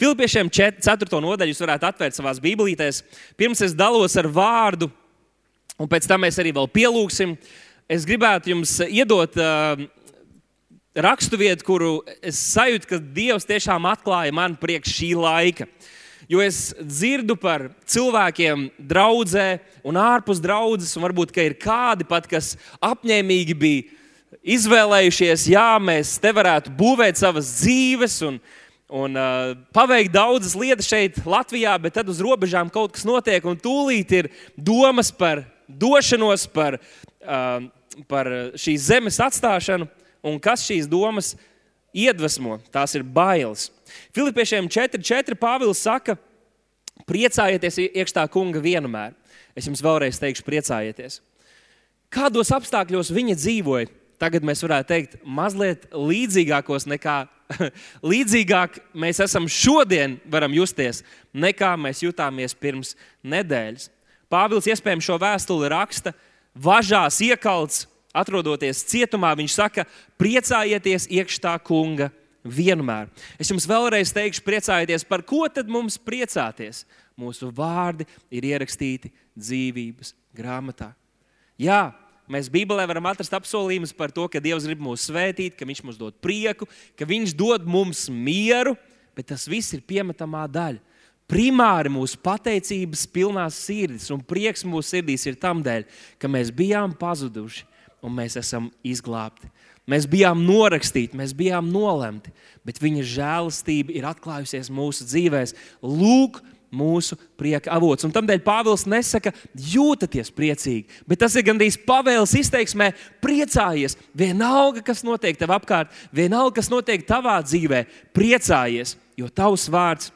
Filipiešiem 4. nodaļu jūs varētu atvērt savā bībelītēs. Pirms es dalos ar vārdu, un pēc tam mēs arī vēl pielūgsim. Es gribētu jums iedot uh, raksturvietu, kuru es sajūtu, ka Dievs tiešām atklāja man priekš šī laika. Jo es dzirdu par cilvēkiem, draudzē un ārpus draudzes, un varbūt ir kādi pat, kas apņēmīgi bija izvēlējušies, jā, mēs te varētu būvēt savas dzīves un, un uh, paveikt daudzas lietas šeit, Latvijā, bet tad uz robežām kaut kas notiek, un tūlīt ir domas par došanos, par, uh, par šīs zemes atstāšanu un kas šīs domas iedvesmo. Tās ir bailes. Filipiešiem 4.4. Pāvils saka, priecājieties iekšā kunga vienmēr. Es jums vēlreiz teikšu, priecājieties. Kādos apstākļos viņa dzīvoja? Tagad mēs varētu teikt, mazliet līdzīgākos nekā līdzīgāk mēs esam šodien, varam justies, nekā mēs jutāmies pirms nedēļas. Pāvils iespējams šo vēstuli raksta, važās iekalts, atrodoties cietumā, viņš saka, priecājieties iekšā kunga vienmēr. Es jums vēlreiz teikšu, priecājieties, par ko tad mums priecāties? Mūsu vārdi ir ierakstīti dzīvības grāmatā. Jā, mēs Bībelē varam atrast apsolījumus par to, ka Dievs grib mūs svētīt, ka Viņš mums dod prieku, ka Viņš dod mums mieru, bet tas viss ir piemetamā daļa. Primāri mūsu pateicības pilnās sirdis un prieks mūsu sirdīs ir tam dēļ, ka mēs bijām pazuduši un mēs esam izglābti. Mēs bijām norakstīti, mēs bijām nolemti, bet viņa žēlastība ir atklājusies mūsu dzīvēm. Lūk, mūsu prieka avots. Un tādēļ Pāvils nesaka, jūtaties priecīgi, bet tas ir gandrīz pavēles izteiksmē, priecājies. Vienalga, kas notiek tev apkārt, vienalga, kas notiek tavā dzīvē, priecājies, jo tavs vārds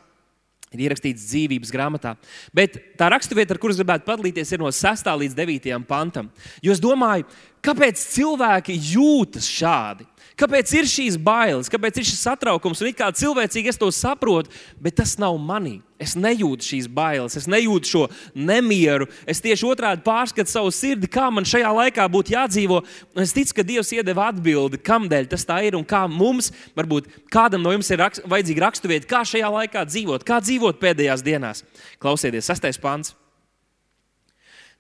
ir ierakstīts dzīvības grāmatā. Bet tā raksturvieta, ar kuras gribētu padalīties, ir no 6. līdz 9. pantam. Jo es domāju, kāpēc cilvēki jūtas šādi? Kāpēc ir šīs bailes, kāpēc ir šis satraukums? Un kā cilvēcīgi es to saprotu, bet tas nav manī. Es nejūtu šīs bailes, es nejūtu šo nemieru. Es tieši otrādi pārskatu savu sirdi, kā man šajā laikā būtu jādzīvo. Es ticu, ka Dievs iedeva atbildi, kādēļ tas tā ir un kā mums, varbūt kādam no jums ir rakst, vajadzīga raksturvieta, kā šajā laikā dzīvot, kā dzīvot pēdējās dienās. Klausieties, sastais pants.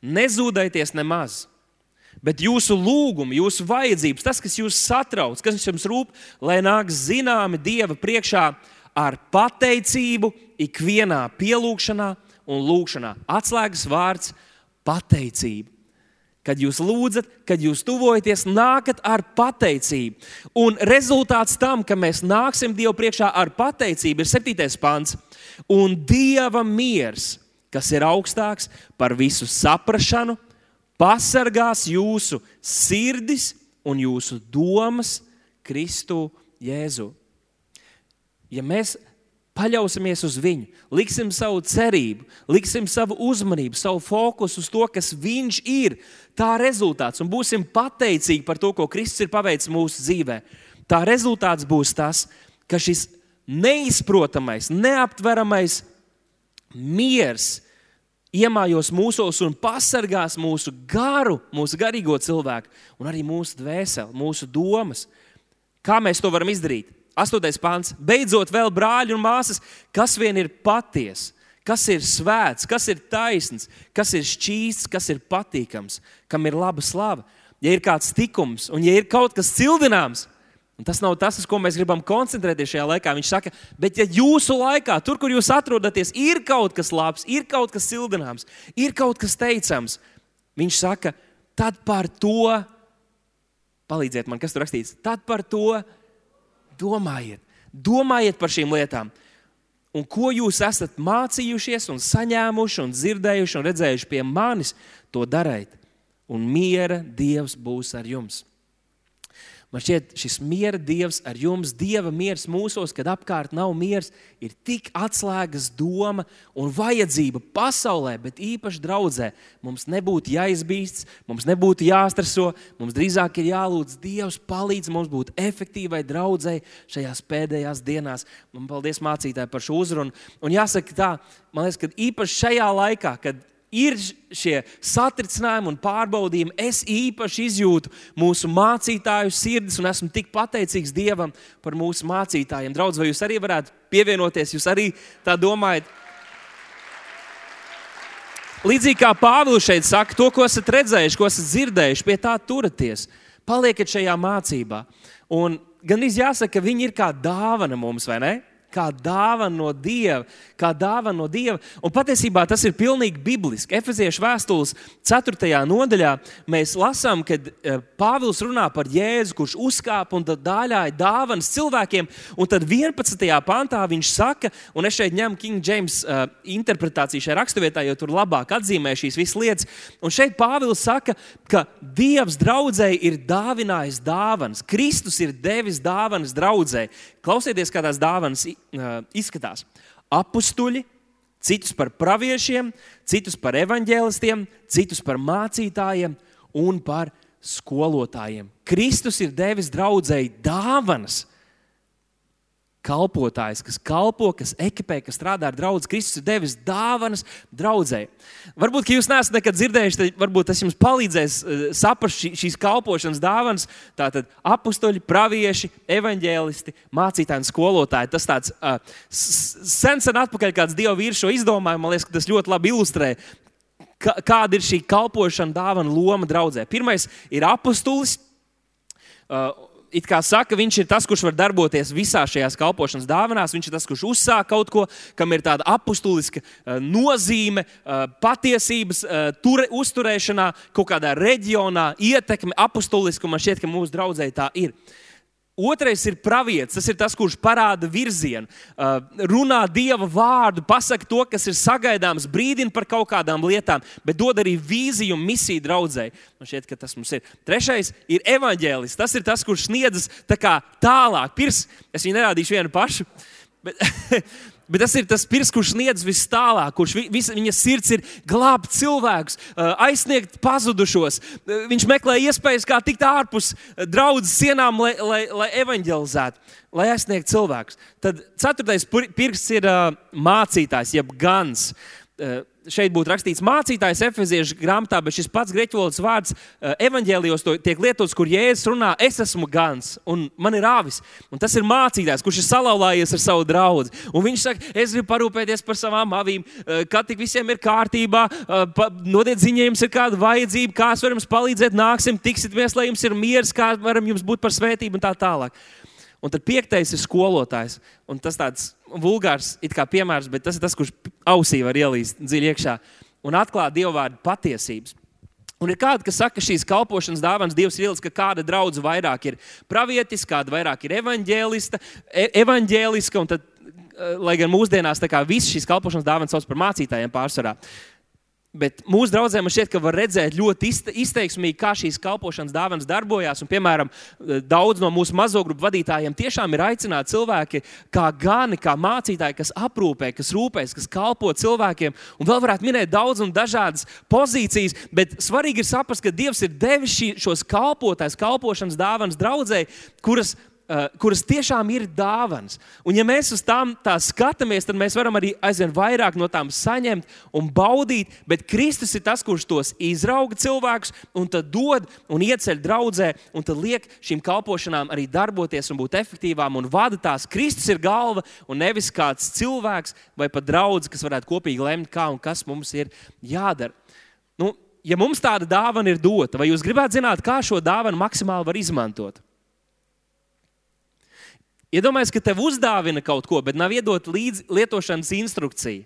Nezūdaities nemaz Bet jūsu lūgumi, jūsu vajadzības, tas, kas jūs satrauc, kas jums rūp, lai nāk zināmi Dieva priekšā ar pateicību, ikvienā pielūgšanā un lūgšanā. Atslēgas vārds - pateicība. Kad jūs lūdzat, kad jūs tuvojaties, nākat ar pateicību. Un rezultāts tam, ka mēs nāksim Dievu priekšā ar pateicību, ir 7. pāns. Un Dieva miers, kas ir augstāks par visu saprāšanu, pasargās jūsu sirdis un jūsu domas Kristu Jēzu. Ja mēs paļausimies uz viņu, liksim savu cerību, liksim savu uzmanību, savu fokusu uz to, kas viņš ir, tā rezultāts, un būsim pateicīgi par to, ko Kristus ir paveicis mūsu dzīvē. Tā rezultāts būs tas, ka šis neizprotamais, neaptveramais miers, iemājos mūsos un pasargās mūsu garu, mūsu garīgo cilvēku, un arī mūsu dvēseli, mūsu domas. Kā mēs to varam izdarīt? Astotais pāns. Beidzot, vēl brāļi un māsas, kas vien ir patiesa, kas ir svēts, kas ir taisns, kas ir šķīsts, kas ir patīkams, kam ir laba slava. Ja ir kāds tikums, un ja ir kaut kas cildināms, Un tas nav tas, uz ko mēs gribam koncentrēties šajā laikā. Viņš saka, bet ja jūsu laikā, tur, kur jūs atrodaties, ir kaut kas labs, ir kaut kas sildināms, ir kaut kas teicams, viņš saka, tad par to, palīdziet man, kas tur rakstīts, tad par to domājiet. Domājiet par šīm lietām. Un ko jūs esat mācījušies, un saņēmuši, un dzirdējuši un redzējuši pie manis, to dariet. Un miera Dievs būs ar jums. Man šķiet, šis miera dievs ar jums, dieva miers mūsos, kad apkārt nav miers, ir tik atslēgas doma un vajadzība pasaulē, bet īpaši draudzē. Mums nebūtu jāizbīsts, mums nebūtu jāstreso, mums drīzāk ir jālūdz Dievs, palīdz mums būt efektīvai draudzēji šajās pēdējās dienās. Man paldies mācītāji par šo uzrunu. Un jāsaka tā, man liekas, ka īpaši šajā laikā, kad ir šie satricinājumi un pārbaudījumi. Es īpaši izjūtu mūsu mācītāju sirdis un esmu tik pateicīgs Dievam par mūsu mācītājiem. Draudz, vai jūs arī varētu pievienoties? Jūs arī tā domājat? Līdzīgi kā Pāvils šeit saka, to, ko esat redzējuši, ko esat dzirdējuši, pie tā turieties. Palieciet šajā mācībā. Un gan izjāsaka, ka viņi ir kā dāvana mums, vai ne? Kā dāvana no Dieva. Kā dāvana no Dieva. Un patiesībā tas ir pilnīgi bibliski. Efeziešu vēstules 4. nodaļā mēs lasām, kad e, Pāvils runā par Jēzu, kurš uzkāpa un dāļāja dāvanas cilvēkiem. Un tad 11. pantā viņš saka, un es šeit ņemu King James uh, interpretāciju šajā raksturvietā, jo tur labāk atzīmē šīs visas lietas. Un šeit Pāvils saka, ka Dievs draudzēji ir dāvinājis dāvanas. Kristus ir devis dāvanas draudzēji. Klausieties, kā tās dāvanas izskatās. Apstuļi, citus par praviešiem, citus par evaņģēlistiem, citus par mācītājiem un par skolotājiem. Kristus ir devis draudzēji dāvanas kalpotājs, kas kalpo, kas ekipē, kas strādā ar draugu. Kristus ir devis dāvanas draudzēji. Varbūt, jūs neesat nekad dzirdējuši, tad varbūt tas jums palīdzēs uh, saprast šī, šīs kalpošanas dāvanas. Tātad apakstoļi, pravieši, evaņģēlisti, mācītāji un skolotāji. Tas tāds uh, sen, sen atpakaļ kāds dievu vīrs šo izdomāja. Man liekas, ka tas ļoti labi ilustrē. Kāda ir šī kalpošana, dāvana loma draudzē? Pirmais ir apustulis. Uh, it kā saka, viņš ir tas, kurš var darboties visā šajās kalpošanas dāvanās. Viņš ir tas, kurš uzsāk kaut ko, kam ir tāda apustuliska uh, nozīme, uh, patiesības uh, ture, uzturēšanā, kaut kādā reģionā, ietekme apustuliska. Man šķiet, ka mūsu draudzēji tā ir. Otrais ir pravietis. Tas ir tas, kurš parāda virzienu, uh, runā dieva vārdu, pasaka to, kas ir sagaidāms, brīdina par kaut kādām lietām, bet dod arī vīziju un misiju draudzēji. Man šķiet, ka tas mums ir. Trešais ir evaņģēlis. Tas ir tas, kurš sniedzas tā tālāk. Pirms es viņu nerādīšu vienu pašu. Bet, Bet tas ir tas pirks, kurš sniedz vis tālāk, kurš vis, viņa sirds ir glābt cilvēkus, aizsniegt pazudušos. Viņš meklē iespējas, kā tikt ārpus draudzes sienām, lai, lai, lai evanģelizētu, lai aizsniegtu cilvēkus. Tad ceturtais pirks ir mācītājs, jeb gans šeit būtu rakstīts mācītājs Efeziešu grāmatā, bet šis pats grieķu valodas vārds eh, evanģēlijos tiek lietots, kur Jēzus runā, es esmu gans un man ir āvis. Un tas ir mācītājs, kurš ir salauzājies ar savu draugu. Un viņš saka, es gribu parūpēties par savām avīm, eh, kad tik visiem ir kārtībā, eh, nodiet ziņā, jums ir kāda vajadzība, kā es varu jums palīdzēt, nāksim, tiksimies, lai jums ir miers, kā varam jums būt par svētību un tā tālāk. Un tad piektais ir skolotājs. Un tas tāds vulgārs piemērs, bet tas ir tas, kurš ausī var ielīst dziļi iekšā un atklāt dievu vārdu patiesības. Un ir kāda, kas saka, ka šīs kalpošanas dāvanas Dievs ir ielas, ka kāda draudzene vairāk ir pravietiska, kāda vairāk ir evaņģēlista, e evaņģēliska. Tad, eh, lai gan mūsdienās visas šīs kalpošanas dāvanas sauc par mācītājiem pārsvarā. Bet mūsu draugiem man šķiet, ka var redzēt ļoti izteiksmīgi, kā šīs kalpošanas dāvanas darbojās. Un, piemēram, daudz no mūsu mazo grupu vadītājiem tiešām ir aicināti cilvēki, kā gani, kā mācītāji, kas aprūpē, kas rūpēs, kas kalpo cilvēkiem. Un vēl varētu minēt daudz un dažādas pozīcijas, bet svarīgi ir saprast, ka Dievs ir devis šī, šos kalpotājus, kalpošanas dāvanas draudzēji, kuras Uh, kuras tiešām ir dāvāns. Un, ja mēs uz tām skatāmies, tad mēs varam arī aizvien vairāk no tām saņemt un baudīt. Bet Kristus ir tas, kurš tos izrauga cilvēkus un tad dod un ieceļ draudzē, un tad liek šīm kalpošanām arī darboties un būt efektīvām un vada tās. Kristus ir galva un nevis kāds cilvēks vai pat draugs, kas varētu kopīgi lemt, kā un kas mums ir jādara. Nu, ja mums tāda dāvana ir dota, vai jūs gribētu zināt, kā šo dāvanu maksimāli var izmantot? Iedomājieties, ka tev uzdāvina kaut ko, bet nav iedot līdzi lietošanas instrukcija.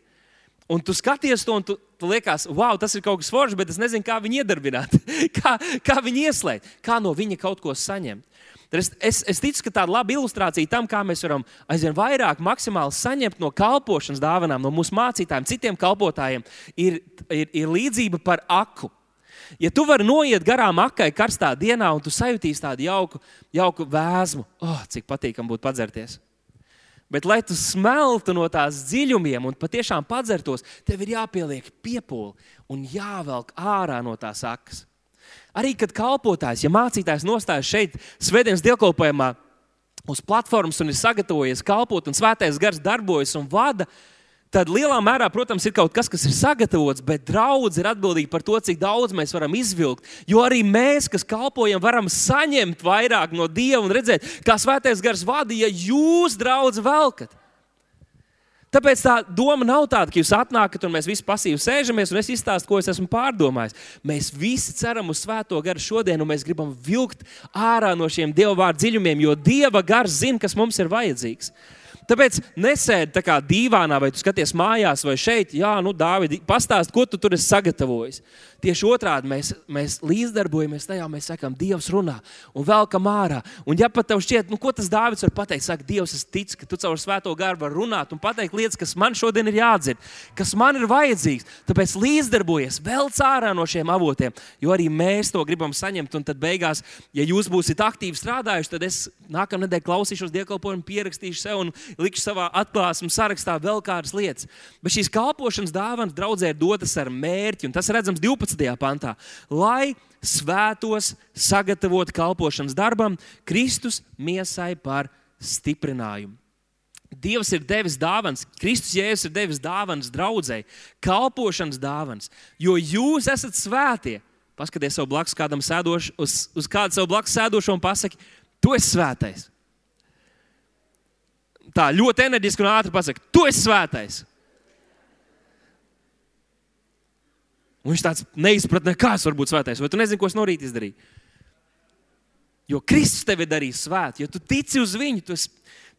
Un tu skaties to, un tu, tu liekas, wow, tas ir kaut kas foršs, bet es nezinu, kā viņu iedarbināt, kā, kā viņu ieslēgt, kā no viņa kaut ko saņemt. Es, es, es ticu, ka tāda laba ilustrācija tam, kā mēs varam aizvien vairāk maksimāli saņemt no kalpošanas dāvanām, no mūsu mācītājiem, citiem kalpotājiem, ir, ir, ir līdzība par aku. Ja tu vari noiet garām akai karstā dienā, un tu sajūtīsi tādu jauku, jauku vēsmu, oh, cik patīkami būtu padzerties. Bet, lai tu smeltu no tās dziļumiem un patiešām padzertos, tev ir jāpieliek piepūle un jāvelk ārā no tās akas. Arī kad kalpotājs, ja mācītājs nostājas šeit, Svētdienas dievkalpojumā, uz platformas un ir sagatavojies kalpot, un svētais gars darbojas un vada, tad lielā mērā, protams, ir kaut kas, kas ir sagatavots, bet draudz ir atbildīga par to, cik daudz mēs varam izvilkt. Jo arī mēs, kas kalpojam, varam saņemt vairāk no Dieva un redzēt, kā svētais gars vadīja, ja jūs, draugs, velkat. Tāpēc tā doma nav tāda, ka jūs atnākat un mēs visi pasīvi sēžamies un es izstāstu, ko es esmu pārdomājis. Mēs visi ceram uz Svēto garu šodien, un mēs gribam vilkt ārā no šiem Dieva vārdu dziļumiem, jo Dieva gars zina, kas mums ir vajadzīgs. Tāpēc nesēdi tā kā dīvānā, vai tu skaties mājās, vai šeit, jā, nu, Dāvidi, pastāst, ko tu tur esi sagatavojis. Tieši otrādi mēs, mēs līdzdarbojamies tajā, mēs sakām, Dievs runā un velkam ārā. Un, ja pat tev šķiet, nu, ko tas Dāvids var pateikt, saka, Dievs, es ticu, ka tu caur svēto garu vari runāt un pateikt lietas, kas man šodien ir jādzird, kas man ir vajadzīgs. Tāpēc līdzdarbojies, velc ārā no šiem avotiem, jo arī mēs to gribam saņemt. Un tad beigās, ja jūs būsiet aktīvi strādājuši, tad es nākamā nedēļa klausīšos dievkalpojumu, pierakstīšu sev un likšu savā atklāsmes sarakstā vēl kādas lietas. Bet šīs kalpošanas dāvanas draudzē ir dotas ar mērķi, un tas redzams 12. pantā. Lai svētos sagatavot kalpošanas darbam, Kristus miesai par stiprinājumu. Dievs ir devis dāvāns, Kristus Jēzus ir devis dāvāns draudzēji, kalpošanas dāvāns, jo jūs esat svētie. Paskaties savu blakus kādam sēdošu, uz, uz kādu savu blakus sēdošo un pasaki, tu esi svētais tā ļoti enerģiski un ātri pasakā, tu esi svētais. Un viņš tāds neizpratne, kā es varu būt svētais, vai tu nezini, ko es no rīta izdarīju. Jo Kristus tevi darīs svētu, jo tu tici uz viņu, tu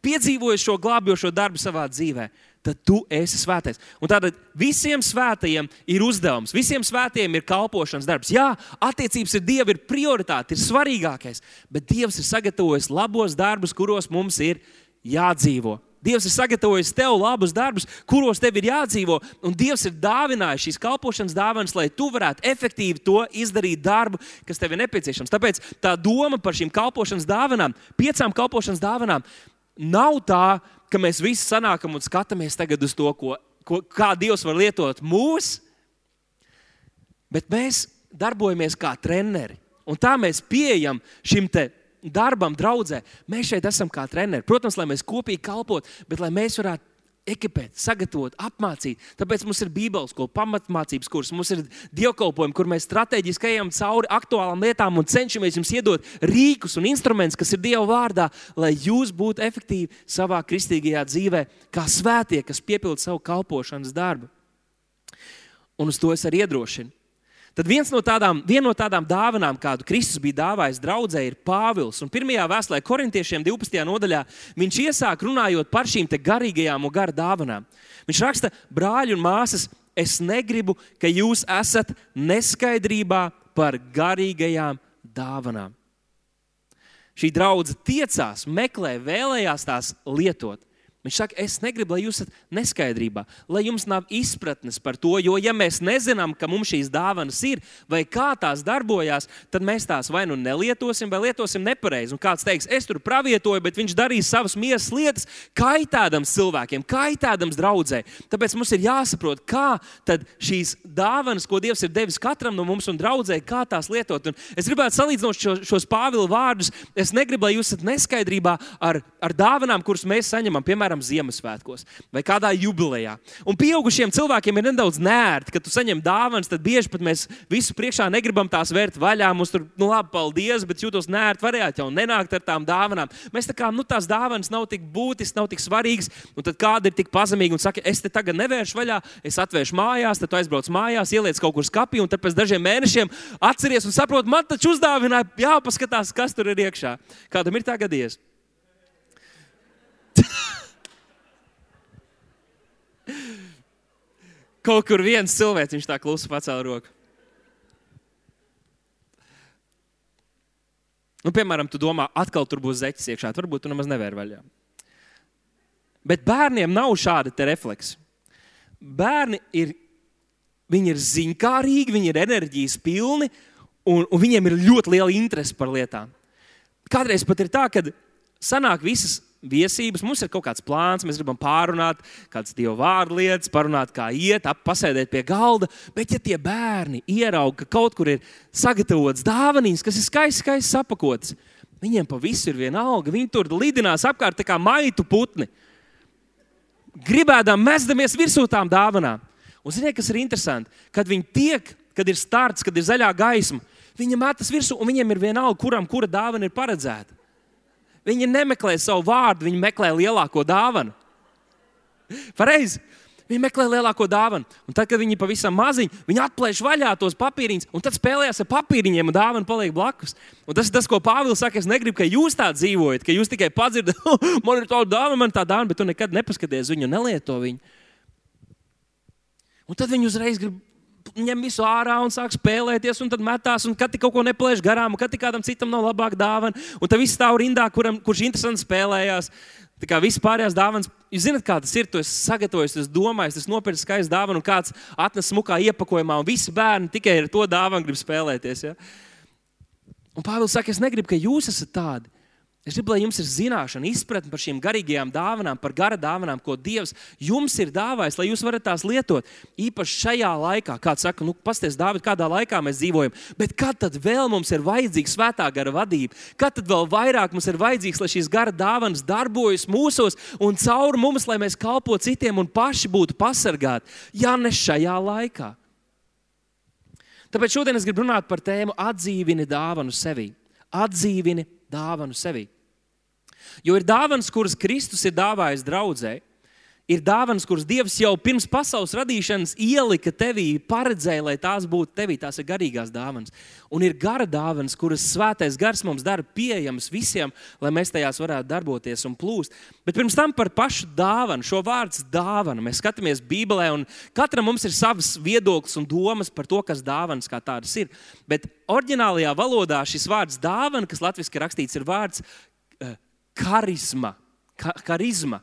piedzīvoji šo glābjošo darbu savā dzīvē, tad tu esi svētais. Un tātad visiem svētajiem ir uzdevums, visiem svētajiem ir kalpošanas darbs. Jā, attiecības ar Dievu ir prioritāte, ir svarīgākais, bet Dievs ir sagatavojis labos darbus, kuros mums ir jādzīvo. Dievs ir sagatavojis tev labus darbus, kuros tev ir jādzīvo, un Dievs ir dāvinājis šīs kalpošanas dāvanas, lai tu varētu efektīvi to izdarīt darbu, kas tev ir nepieciešams. Tāpēc tā doma par šīm kalpošanas dāvanām, piecām kalpošanas dāvanām, nav tā, ka mēs visi sanākam un skatāmies tagad uz to, ko, ko, kā Dievs var lietot mūs, bet mēs darbojamies kā treneri. Un tā mēs pieejam šim te darbam, draudzē, mēs šeit esam kā treneri. Protams, lai mēs kopīgi kalpotu, bet lai mēs varētu ekipēt, sagatavot, apmācīt. Tāpēc mums ir Bībeles skola, pamatmācības kurs, mums ir dievkalpojumi, kur mēs strateģiski ejam cauri aktuālām lietām un cenšamies jums iedot rīkus un instrumentus, kas ir Dieva vārdā, lai jūs būtu efektīvi savā kristīgajā dzīvē, kā svētie, kas piepilda savu kalpošanas darbu. Un uz to es arī iedrošinu. Tad viens no tādām, viena no tādām dāvanām, kādu Kristus bija dāvājis draudzē, ir Pāvils. Un pirmajā vēstulē, korintiešiem 12. nodaļā, viņš iesāk runājot par šīm garīgajām un gara dāvanām. Viņš raksta, brāļi un māsas, es negribu, ka jūs esat neskaidrībā par garīgajām dāvanām. Šī draudzene tiecās, meklē, vēlējās tās lietot. Viņš saka, es negribu, lai jūs esat neskaidrībā, lai jums nav izpratnes par to, jo, ja mēs nezinām, ka mums šīs dāvanas ir vai kā tās darbojas, tad mēs tās vai nu nelietosim, vai lietosim nepareizi. Un kāds teiks, es tur pravietoju, bet viņš darīs savas miesas lietas, kaitēdams cilvēkiem, kaitēdams draudzē. Tāpēc mums ir jāsaprot, kā šīs dāvanas, ko Dievs ir devis katram no mums un draudzē, kā tās lietot. Un es gribētu salīdzināt šo, šos Pāvila vārdus. Es negribu, lai jūs esat neskaidrībā ar, ar dāvanām, kuras mēs saņemam. Piemēram, piemēram, Ziemassvētkos vai kādā jubilejā. Un pieaugušiem cilvēkiem ir nedaudz nērti, ka tu saņem dāvanas, tad bieži pat mēs visu priekšā negribam tās vērt vaļā. Mums tur, nu, labi, paldies, bet jūtos nērti, varētu jau nenākt ar tām dāvanām. Mēs tā kā, nu, tās dāvanas nav tik būtiskas, nav tik svarīgas. Un tad kāda ir tik pazemīga un saka, es te tagad nevēršu vaļā, es atvēršu mājās, tad aizbrauc mājās, ieliec kaut kur skapī, un tad pēc dažiem mēnešiem atceries un saproti, man taču uzdāvināja, jāpaskatās, kas tur ir iekšā. Kādam ir tā gadījies? Kaut kur viens cilvēks, viņš tā klusi pacēla roku. Nu, piemēram, tu domā, atkal tur būs zeķis iekšā. Varbūt tu nemaz nevēri vaļā. Bet bērniem nav šāda refleksa. Bērni ir, viņi ir ziņkārīgi, viņi ir enerģijas pilni, un, un viņiem ir ļoti liela interese par lietām. Kādreiz pat ir tā, ka sanāk visas viesības, mums ir kaut kāds plāns, mēs gribam pārunāt kādas dievu vārdu lietas, parunāt, kā iet, pasēdēt pie galda. Bet, ja tie bērni ieraudzīja, ka kaut kur ir sagatavots dāvanīs, kas ir skaisti, skaisti sapakots, viņiem pa visu ir viena alga. Viņi tur lidinās apkārt kā maitu putni. gribēdām mesdamies virsū tām dāvanām. Un ziniet, kas ir interesanti? Kad viņi tiek, kad ir starts, kad ir zaļā gaisma, viņi metas virsū, un viņiem ir vienalga, kuram kura dāvana ir paredzēta. Viņi nemeklē savu vārdu, viņi meklē lielāko dāvanu. Pareizi. Viņi meklē lielāko dāvanu. Un tad, kad viņi ir pavisam maziņi, viņi atplēš vaļā tos papīriņus, un tad spēlējas ar papīriņiem, un dāvana paliek blakus. Un tas ir tas, ko Pāvils saka. Es negribu, ka jūs tā dzīvojat, ka jūs tikai padzirdat, man ir tāda dāvana, man ir tā dāvana, bet tu nekad nepaskaties viņu, nelieto viņu. Un tad viņi uzreiz grib ņem visu ārā un sāk spēlēties, un tad metās, un kad kaut ko neplēš garām, un kad kādam citam nav labāka dāvana, un tad viss stāv rindā, kuram, kurš interesanti spēlējās. Tā kā viss pārējās dāvanas, jūs zināt, kā tas ir. Tu esi sagatavojis, tas domājis, tas nopircis skaistu dāvanu, un kāds atnes smukā iepakojumā, un visi bērni tikai ar to dāvanu grib spēlēties. Ja? Un Pāvils saka, es negribu, ka jūs esat tādi. Es gribu, lai jums ir zināšana, izpratne par šīm garīgajām dāvanām, par gara dāvanām, ko Dievs jums ir dāvājis, lai jūs varat tās lietot. Īpaši šajā laikā, kāds saka, nu, pasties, Dāvid, kādā laikā mēs dzīvojam, bet kad tad vēl mums ir vajadzīga svētā gara vadība? Kad tad vēl vairāk mums ir vajadzīgs, lai šīs gara dāvanas darbojas mūsos un caur mums, lai mēs kalpotu citiem un paši būtu pasargāti, ja ne šajā laikā? Tāpēc šodien es gribu runāt par tēmu atdzīvini dāvanu sevi. Atdzīvini dāvanu sevi. Jo ir dāvanas, kuras Kristus ir dāvājis draudzē, ir dāvanas, kuras Dievs jau pirms pasaules radīšanas ielika tevī, paredzēja, lai tās būtu tevī. Tās ir garīgās dāvanas. Un ir gara dāvanas, kuras svētais gars mums dara pieejamas visiem, lai mēs tajās varētu darboties un plūst. Bet pirms tam par pašu dāvanu, šo vārdu dāvana. Mēs skatāmies Bībelē, un katram mums ir savs viedoklis un domas par to, kas dāvanas kā tādas ir. Bet oriģinālajā valodā šis vārds dāvana, kas latviešu rakstīts, ir vārds uh, karisma. Ka, karisma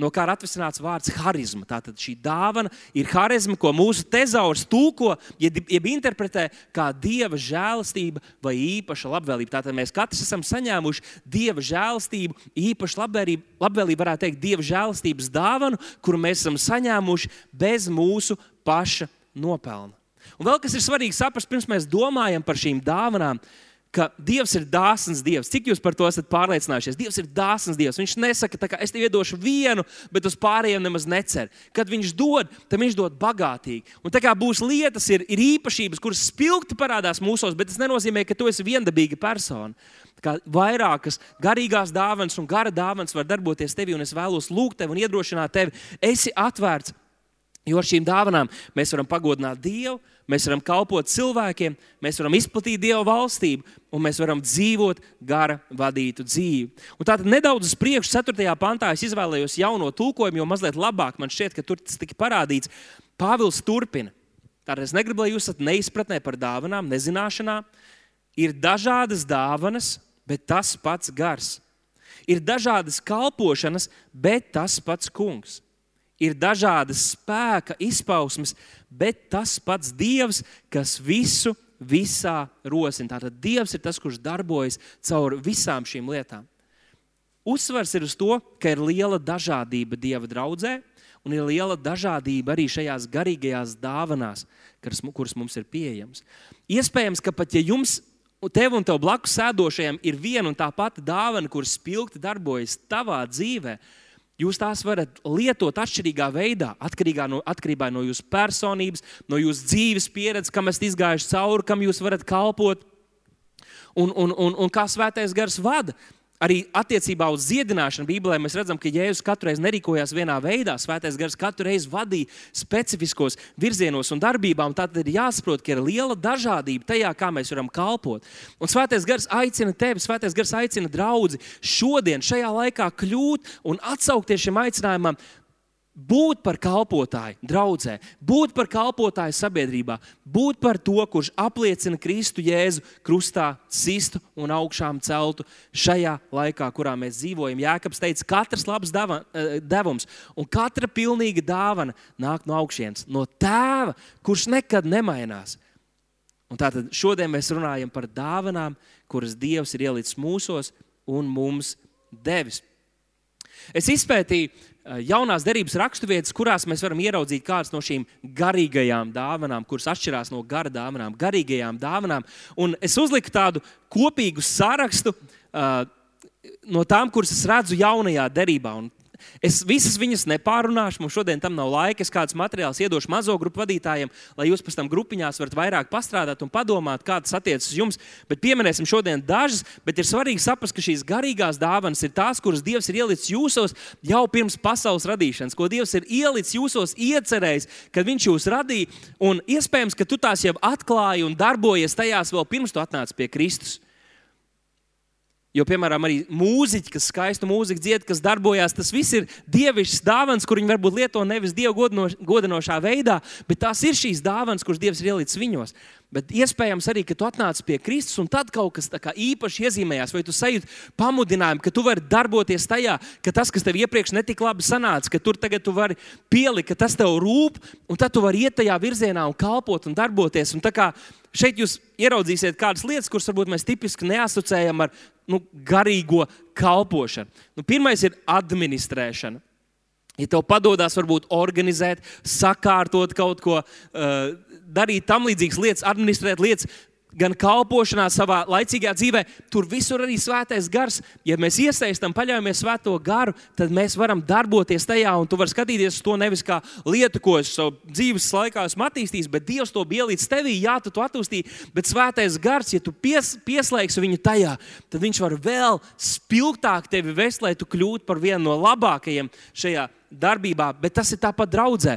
no kā ir atvesināts vārds harizma. Tātad šī dāvana ir harizma, ko mūsu tezaurs tulko, jeb, jeb interpretē kā dieva žēlastība vai īpaša labvēlība. Tātad mēs katrs esam saņēmuši dieva žēlastību, īpašu labvēlību, labvēlību varētu teikt, dieva žēlastības dāvanu, kuru mēs esam saņēmuši bez mūsu paša nopelna. Un vēl kas ir svarīgi saprast, pirms mēs domājam par šīm dāvanām, ir ka Dievs ir dāsns Dievs. Cik jūs par to esat pārliecinājušies? Dievs ir dāsns Dievs. Viņš nesaka, ka es tev iedošu vienu, bet uz pārējiem nemaz necer. Kad viņš dod, tad viņš dod bagātīgi. Un tā kā būs lietas, ir, ir īpašības, kuras spilgti parādās mūsos, bet tas nenozīmē, ka tu esi viendabīga persona. Kā vairākas garīgās dāvanas un gara dāvanas var darboties tevī, un es vēlos lūgt tevi un iedrošināt tevi. Esi atvērts, jo ar šīm dāvanām mēs varam pagodināt Dievu mēs varam kalpot cilvēkiem, mēs varam izplatīt Dieva valstību, un mēs varam dzīvot gara vadītu dzīvi. Un tātad nedaudz uz priekšu, 4. pantā, es izvēlējos jauno tulkojumu, jo mazliet labāk man šķiet, ka tur tas tika parādīts. Pāvils turpina. Tātad es negribu, lai jūs esat neizpratnē par dāvanām, nezināšanā. Ir dažādas dāvanas, bet tas pats gars. Ir dažādas kalpošanas, bet tas pats kungs ir dažādas spēka izpausmes, bet tas pats Dievs, kas visu visā rosina. Tātad Dievs ir tas, kurš darbojas caur visām šīm lietām. Uzsvars ir uz to, ka ir liela dažādība Dieva draudzē, un ir liela dažādība arī šajās garīgajās dāvanās, kuras mums ir pieejamas. Iespējams, ka pat ja jums tev un tev blakus sēdošajam ir viena un tā pati dāvana, kuras spilgti darbojas tavā dzīvēm, Jūs tās varat lietot atšķirīgā veidā, no, atkarībā no jūsu personības, no jūsu dzīves pieredzes, kam esat izgājuši cauri, kam jūs varat kalpot un, un, un, un kā svētais gars vada. Arī attiecībā uz dziedināšanu Bībelē mēs redzam, ka Jēzus katru reizi nerīkojās vienā veidā. Svētais gars katru reizi vadīja specifiskos virzienos un darbībām. Tad ir jāsaprot, ka ir liela dažādība tajā, kā mēs varam kalpot. Un Svētais gars aicina tevi, Svētais gars aicina draugu šodien, šajā laikā kļūt un atsaukties šim aicinājumam, būt par kalpotāju draudzē, būt par kalpotāju sabiedrībā, būt par to, kurš apliecina Kristu Jēzu krustā, sistu un augšām celtu šajā laikā, kurā mēs dzīvojam. Jēkabs teica, katrs labs dava, eh, devums un katra pilnīga dāvana nāk no augšienes, no tēva, kurš nekad nemainās. Un tātad šodien mēs runājam par dāvanām, kuras Dievs ir ielicis mūsos un mums devis. Es izpētīju jaunās derības raksturvietas, kurās mēs varam ieraudzīt kādas no šīm garīgajām dāvanām, kuras atšķirās no gara dāvanām, garīgajām dāvanām. Un es uzliku tādu kopīgu sarakstu uh, no tām, kuras es redzu jaunajā derībā. Un Es visas viņas nepārunāšu, mums šodien tam nav laika. Es kāds materiāls iedošu mazo grupu vadītājiem, lai jūs pēc tam grupiņās varat vairāk pastrādāt un padomāt, kā tas attiecas uz jums. Bet pieminēsim šodien dažas, bet ir svarīgi saprast, ka šīs garīgās dāvanas ir tās, kuras Dievs ir ielicis jūsos jau pirms pasaules radīšanas, ko Dievs ir ielicis jūsos, iecerējis, kad Viņš jūs radīja. Un iespējams, ka tu tās jau atklāji un darbojies tajās vēl pirms tu atnāci pie Kristus. Jo, piemēram, arī mūziķi, kas skaistu mūziku dzied, kas darbojas, tas viss ir dievišķs dāvans, kur viņi varbūt lieto nevis dievu godinošā veidā, bet tās ir šīs dāvanas, kuras dievs ir ielicis viņos. Bet iespējams arī, ka tu atnāc pie Kristus un tad kaut kas īpaši iezīmējās, vai tu sajūti pamudinājumu, ka tu vari darboties tajā, ka tas, kas tev iepriekš netika labi sanāca, ka tur tagad tu vari pielikt, ka tas tev rūp, un tad tu vari iet tajā virzienā un kalpot un darboties. Un šeit jūs ieraudzīsiet kādas lietas, kuras varbūt mēs tipiski neasociējam ar nu, garīgo kalpošanu. Nu, pirmais ir administrēšana. Ja tev padodas, varbūt organizēt, sakārtot kaut ko, uh, darīt tam līdzīgas lietas, administrēt lietas, gan kalpošanā, savā laicīgā dzīvē, tur visur arī svētais gars. Ja mēs iesaistām, paļaujamies svēto garu, tad mēs varam darboties tajā, un tu vari skatīties uz to nevis kā lietu, ko es savā dzīves laikā esmu attīstījis, bet Dievs to bija līdz tevī, jā, tu to attīstīji, bet svētais gars, ja tu pies, pieslēgsi viņu tajā, tad viņš var vēl spilgtāk tevi vest, lai tu kļūtu par vienu no labākajiem šajā darbībā, bet tas ir tāpat draudzē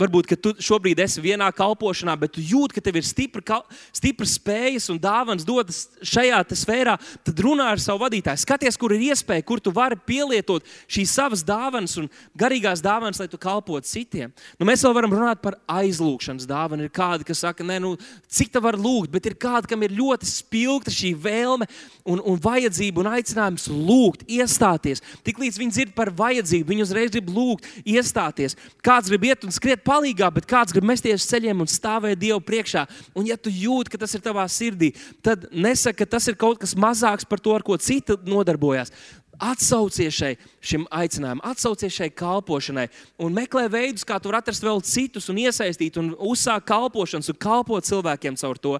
varbūt tu šobrīd esi vienā kalpošanā, bet tu jūti, ka tev ir stipra, stipra spējas un dāvāns dotas šajā sfērā, tad runā ar savu vadītāju. Skaties, kur ir iespēja, kur tu vari pielietot šīs savas dāvanas un garīgās dāvanas, lai tu kalpotu citiem. Nu, mēs vēl varam runāt par aizlūgšanas dāvanu. Ir kādi, kas saka, nē, nu, cik tā var lūgt, bet ir kādi, kam ir ļoti spilgta šī vēlme un, un vajadzība un aicinājums lūgt, iestāties. Tiklīdz viņi dzird par vajadzību, viņi uzreiz grib lūgt, iestāties. Kāds grib iet un skriet palīgā, bet kāds grib mesties ceļiem un stāvēt Dievu priekšā. Un, ja tu jūti, ka tas ir tavā sirdī, tad nesaki, ka tas ir kaut kas mazāks par to, ar ko citi nodarbojas. Atsaucies šai, šim aicinājumam, atsaucies šai kalpošanai un meklē veidus, kā tu vari atrast vēl citus un iesaistīt un uzsākt kalpošanas un kalpot cilvēkiem caur to.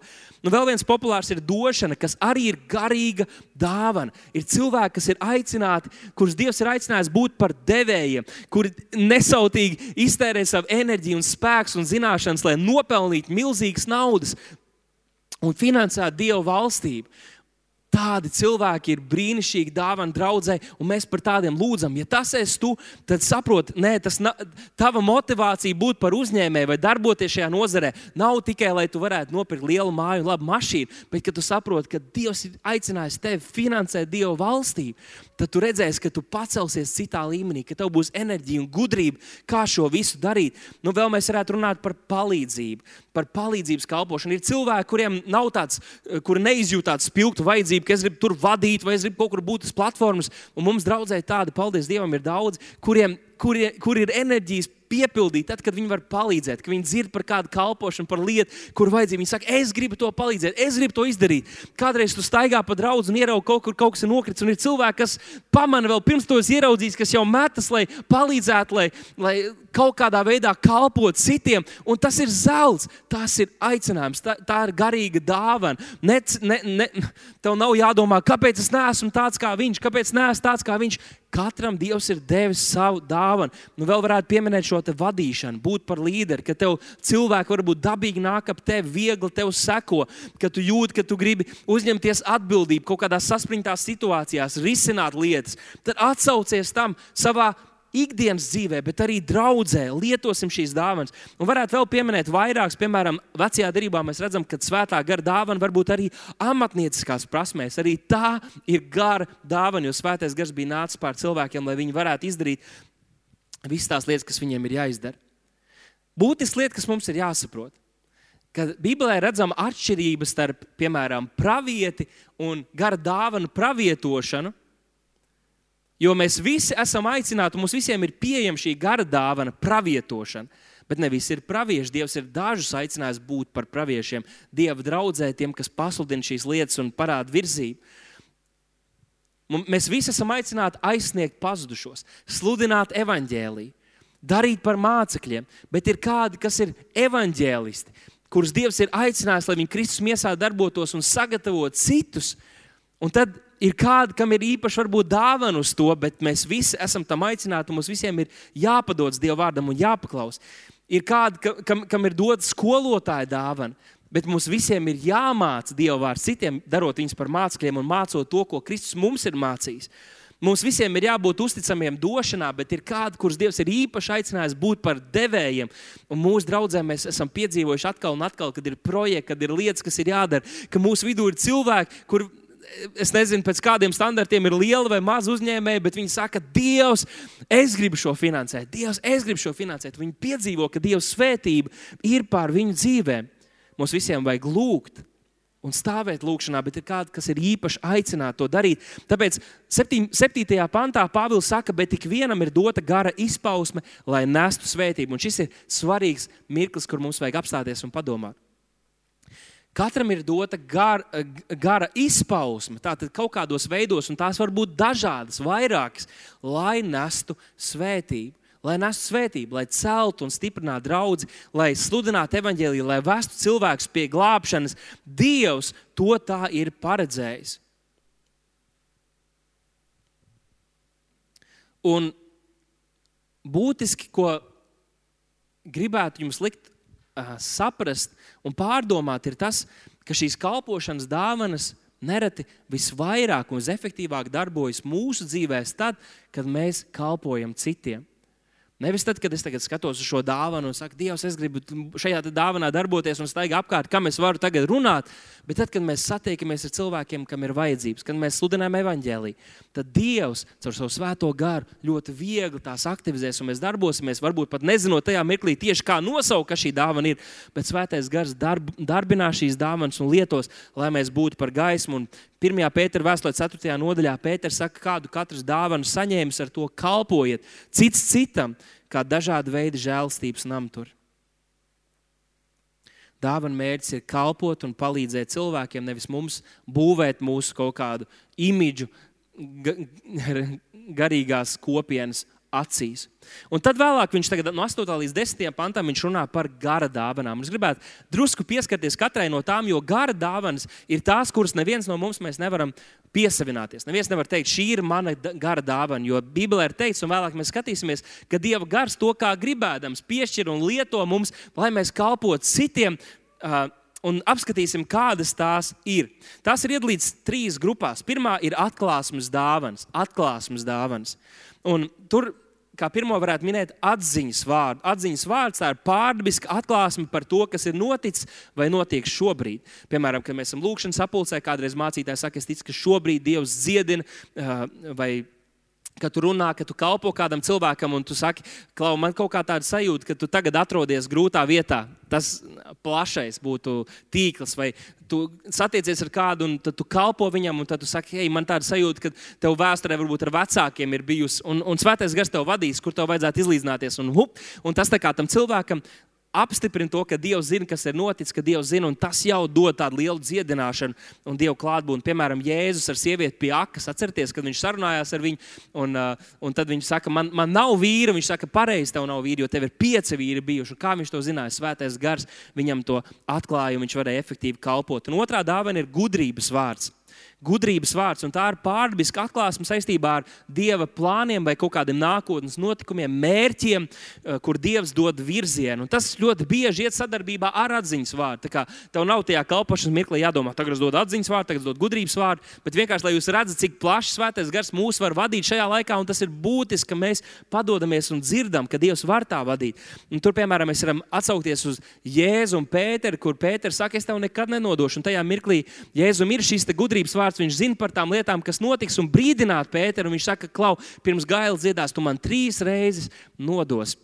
Nu, vēl viens populārs ir došana, kas arī ir garīga dāvana. Ir cilvēki, kas ir aicināti, kurus Dievs ir aicinājis būt par devējiem, kuri nesautīgi iztērē savu enerģiju un spēku un zināšanas, lai nopelnītu milzīgas naudas un finansētu Dieva valstību. Tādi cilvēki ir brīnišķīgi dāvana draudzē, un mēs par tādiem lūdzam. Ja tas esi tu, tad saproti, nē, tas na, tava motivācija būt par uzņēmēju vai darboties šajā nozarē nav tikai, lai tu varētu nopirkt lielu māju un labu mašīnu, bet ka tu saproti, ka Dievs ir aicinājis tevi finansēt Dieva valstību tad tu redzēsi, ka tu pacelsies citā līmenī, ka tev būs enerģija un gudrība, kā šo visu darīt. Nu, vēl mēs varētu runāt par palīdzību, par palīdzības kalpošanu. Ir cilvēki, kuriem nav tāds, kuri neizjūt tādu spilgtu vajadzību, ka es gribu tur vadīt, vai es gribu kaut kur būt uz platformas. Un mums draudzēji tādi, paldies Dievam, ir daudz, kuriem kur, kur ir enerģijas piepildīt, tad, kad viņi var palīdzēt, kad viņi dzird par kādu kalpošanu, par lietu, kur vajadzīga. Viņi saka, es gribu to palīdzēt, es gribu to izdarīt. Kādreiz tu staigā pa draugu un ieraugi kaut kur kaut kas ir nokritis, un ir cilvēki, kas pamana vēl pirms to ieraudzījis, kas jau metas, lai palīdzētu, lai, lai kaut kādā veidā kalpot citiem. Un tas ir zelts, tas ir aicinājums, tā, tā ir garīga dāvana. Ne, ne, ne, tev nav jādomā, kāpēc es neesmu tāds kā viņš, kāpēc neesmu tāds kā viņš. Katram Dievs ir devis savu dāvanu. Nu, vēl varētu pieminēt šo vadīšanu, būt par līderi, ka tev cilvēki varbūt dabīgi nāk ap tevi, viegli tev seko, ka tu jūti, ka tu gribi uzņemties atbildību kaut kādās saspringtās situācijās, risināt lietas. Tad atsaucies tam savā ikdienas dzīvē, bet arī draudzē lietosim šīs dāvanas. Un varētu vēl pieminēt vairākas, piemēram, vecajā darbā mēs redzam, ka svētā gara dāvana var būt arī amatnieciskās prasmēs. Arī tā ir gara dāvana, jo svētais gars bija nācis pār cilvēkiem, lai viņi varētu izdarīt visas tās lietas, kas viņiem ir jāizdara. Būtiska lieta, kas mums ir jāsaprot. Kad Bībelē redzama atšķirība starp, piemēram, pravieti un gara dāvanu pravietošanu, Jo mēs visi esam aicināti, mums visiem ir pieejama šī gara dāvana, pravietošana. Bet ne visi ir pravieši. Dievs ir dažus aicinājis būt par praviešiem, Dieva draudzē, tiem, kas pasludina šīs lietas un parāda virzību. Mēs visi esam aicināti aizsniegt pazudušos, sludināt evaņģēlīju, darīt par mācekļiem, bet ir kādi, kas ir evaņģēlisti, kurus Dievs ir aicinājis, lai viņi Kristus miesā darbotos un sagatavotu citus. Un tad ir kādi, kam ir īpaši varbūt dāvana uz to, bet mēs visi esam tam aicināti, mums visiem ir jāpadodas Dieva vārdam un jāpaklaus. Ir kādi, kam, kam ir dota skolotāja dāvana, bet mums visiem ir jāmāca Dieva vārds citiem, darot viņus par mācekļiem un mācot to, ko Kristus mums ir mācījis. Mums visiem ir jābūt uzticamiem došanā, bet ir kādi, kurus Dievs ir īpaši aicinājis būt par devējiem. Un mūsu draugiem mēs esam piedzīvojuši atkal un atkal, kad ir projekti, kad ir lietas, kas ir jādara, ka mūsu vidū ir cilvēki, kur es nezinu, pēc kādiem standartiem ir liela vai maza uzņēmēja, bet viņi saka, Dievs, es gribu šo finansēt, Dievs, es gribu šo finansēt. Viņi piedzīvo, ka Dieva svētība ir pār viņu dzīvēm. Mums visiem vajag lūgt, un stāvēt lūkšanā, bet ir kādi, kas ir īpaši aicināti to darīt. Tāpēc 7. pantā Pāvils saka, bet ik vienam ir dota gara izpausme, lai nestu svētību. Un šis ir svarīgs mirklis, kur mums vajag apstāties un padomāt. Katram ir dota gar, gara izpausme, tātad kaut kādos veidos, un tās var būt dažādas, vairākas, lai nestu svētību lai nestu svētību, lai celtu un stiprinātu draugu, lai sludinātu evaņģēliju, lai vestu cilvēkus pie glābšanas. Dievs to tā ir paredzējis. Un būtiski, ko gribētu jums likt uh, saprast un pārdomāt, ir tas, ka šīs kalpošanas dāvanas nereti visvairāk un visefektīvāk darbojas mūsu dzīvēm, tad, kad mēs kalpojam citiem. Nevis tad, kad es skatos uz šo dāvanu un saku, Dievs, es gribu šajā dāvanā darboties un staigāt apkārt, kam es varu tagad runāt. Bet tad, kad mēs satiekamies ar cilvēkiem, kam ir vajadzības, kad mēs sludinām evaņģēlīju, tad Dievs caur savu svēto garu ļoti viegli tās aktivizēs un mēs darbosimies. Varbūt pat nezinot tajā mirklī tieši kā nosaukt, kas šī dāvana ir. Bet svētais gars darb, darbinās šīs dāvanas un lietos, lai mēs būtu par gaismu. Un 1. pētera vēstulē, 4. nodaļā, Pēters saka, kādu katrs dāvanu saņēmis, ar to kalpojiet cits citam, kā dažādi veidi žēlstības namtur. Dāvana mērķis ir kalpot un palīdzēt cilvēkiem, nevis mums būvēt mūsu kaut kādu imidžu garīgās kopienas acīs. Un tad vēlāk viņš tagad, no 8. līdz 10. pantam runā par gara dāvanām. Es gribētu drusku pieskarties katrai no tām, jo gara dāvanas ir tās, kuras neviens no mums nevaram piesavināties. Neviens nevar teikt, šī ir mana gara dāvana, jo Bībelē ir teikts, un vēlāk mēs skatīsimies, ka Dieva gars to kā gribēdams piešķir un lieto mums, lai mēs kalpotu citiem. Uh, un apskatīsim, kādas tās ir. Tās ir iedalītas trīs grupās. Pirmā ir atklāsmes dāvāns. Atklāsmes dāvāns. Un tur kā pirmo varētu minēt atziņas vārdu. Atziņas vārds ir pārdabiska atklāsme par to, kas ir noticis vai notiek šobrīd. Piemēram, kad mēs esam lūkšanas sapulcē, kādreiz mācītājs saka, es ticu, ka šobrīd Dievs dziedina vai Kad tu runā, ka tu kalpo kādam cilvēkam, un tu saki, Klau, man kaut kā tāda sajūta, ka tu tagad atrodies grūtā vietā. Tas plašais būtu tīkls, vai tu satiecies ar kādu, un tu kalpo viņam, un tu saki, hei, man tāda sajūta, ka tev vēsturē varbūt ar vecākiem ir bijusi, un, un svētais gars tev vadīs, kur tev vajadzētu izlīdzināties. Un, hup, un tas tā kā tam cilvēkam apstiprina to, ka Dievs zina, kas ir noticis, ka Dievs zina, un tas jau dod tādu lielu dziedināšanu un Dieva klātbūtni. Piemēram, Jēzus ar sievieti pie akas, atcerieties, kad viņš sarunājās ar viņu, un, uh, un tad viņš saka, man, man nav vīra, viņš saka, pareizi, tev nav vīra, jo tev ir pieci vīri bijuši. Un kā viņš to zināja? Svētais gars viņam to atklāja, un viņš varēja efektīvi kalpot. Un otrā dāvana ir gudrības vārds gudrības vārds, un tā ir pārdabiska atklāsme saistībā ar Dieva plāniem vai kaut kādiem nākotnes notikumiem, mērķiem, eh, kur Dievs dod virzienu. Un tas ļoti bieži iet sadarbībā ar atziņas vārdu. Tā kā tev nav tajā kalpošanas mirklī jādomā, tagad es dodu atziņas vārdu, tagad es dodu gudrības vārdu, bet vienkārši, lai jūs redzat, cik plaši svētais gars mūs var vadīt šajā laikā, un tas ir būtiski, ka mēs padodamies un dzirdam, ka Dievs var tā vadīt. Un tur, piemēram, mēs varam atsaukties uz Jēzu un Pēteru, kur Pēters saka, es tev nekad nenodošu. Un tajā mirklī Jēzum ir šis gudrības vārds vārds, viņš zina par tām lietām, kas notiks, un brīdināt Pēteru. Viņš saka, Klau, pirms gaila dziedās, tu man trīs reizes nodos.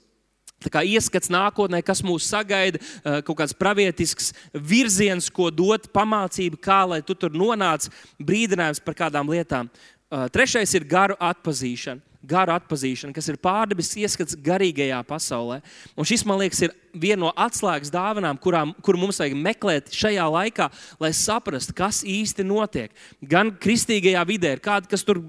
Tā kā ieskats nākotnē, kas mūs sagaida, eh, kaut kāds pravietisks virziens, ko dot pamācība, kā lai tu tur nonāc, brīdinājums par kādām lietām. Eh, trešais ir garu atpazīšana garu atpazīšana, kas ir pārdabisks ieskats garīgajā pasaulē. Un šis, man liekas, ir viena no atslēgas dāvanām, kurām, kur mums vajag meklēt šajā laikā, lai saprastu, kas īsti notiek. Gan kristīgajā vidē, ir kādi, kas tur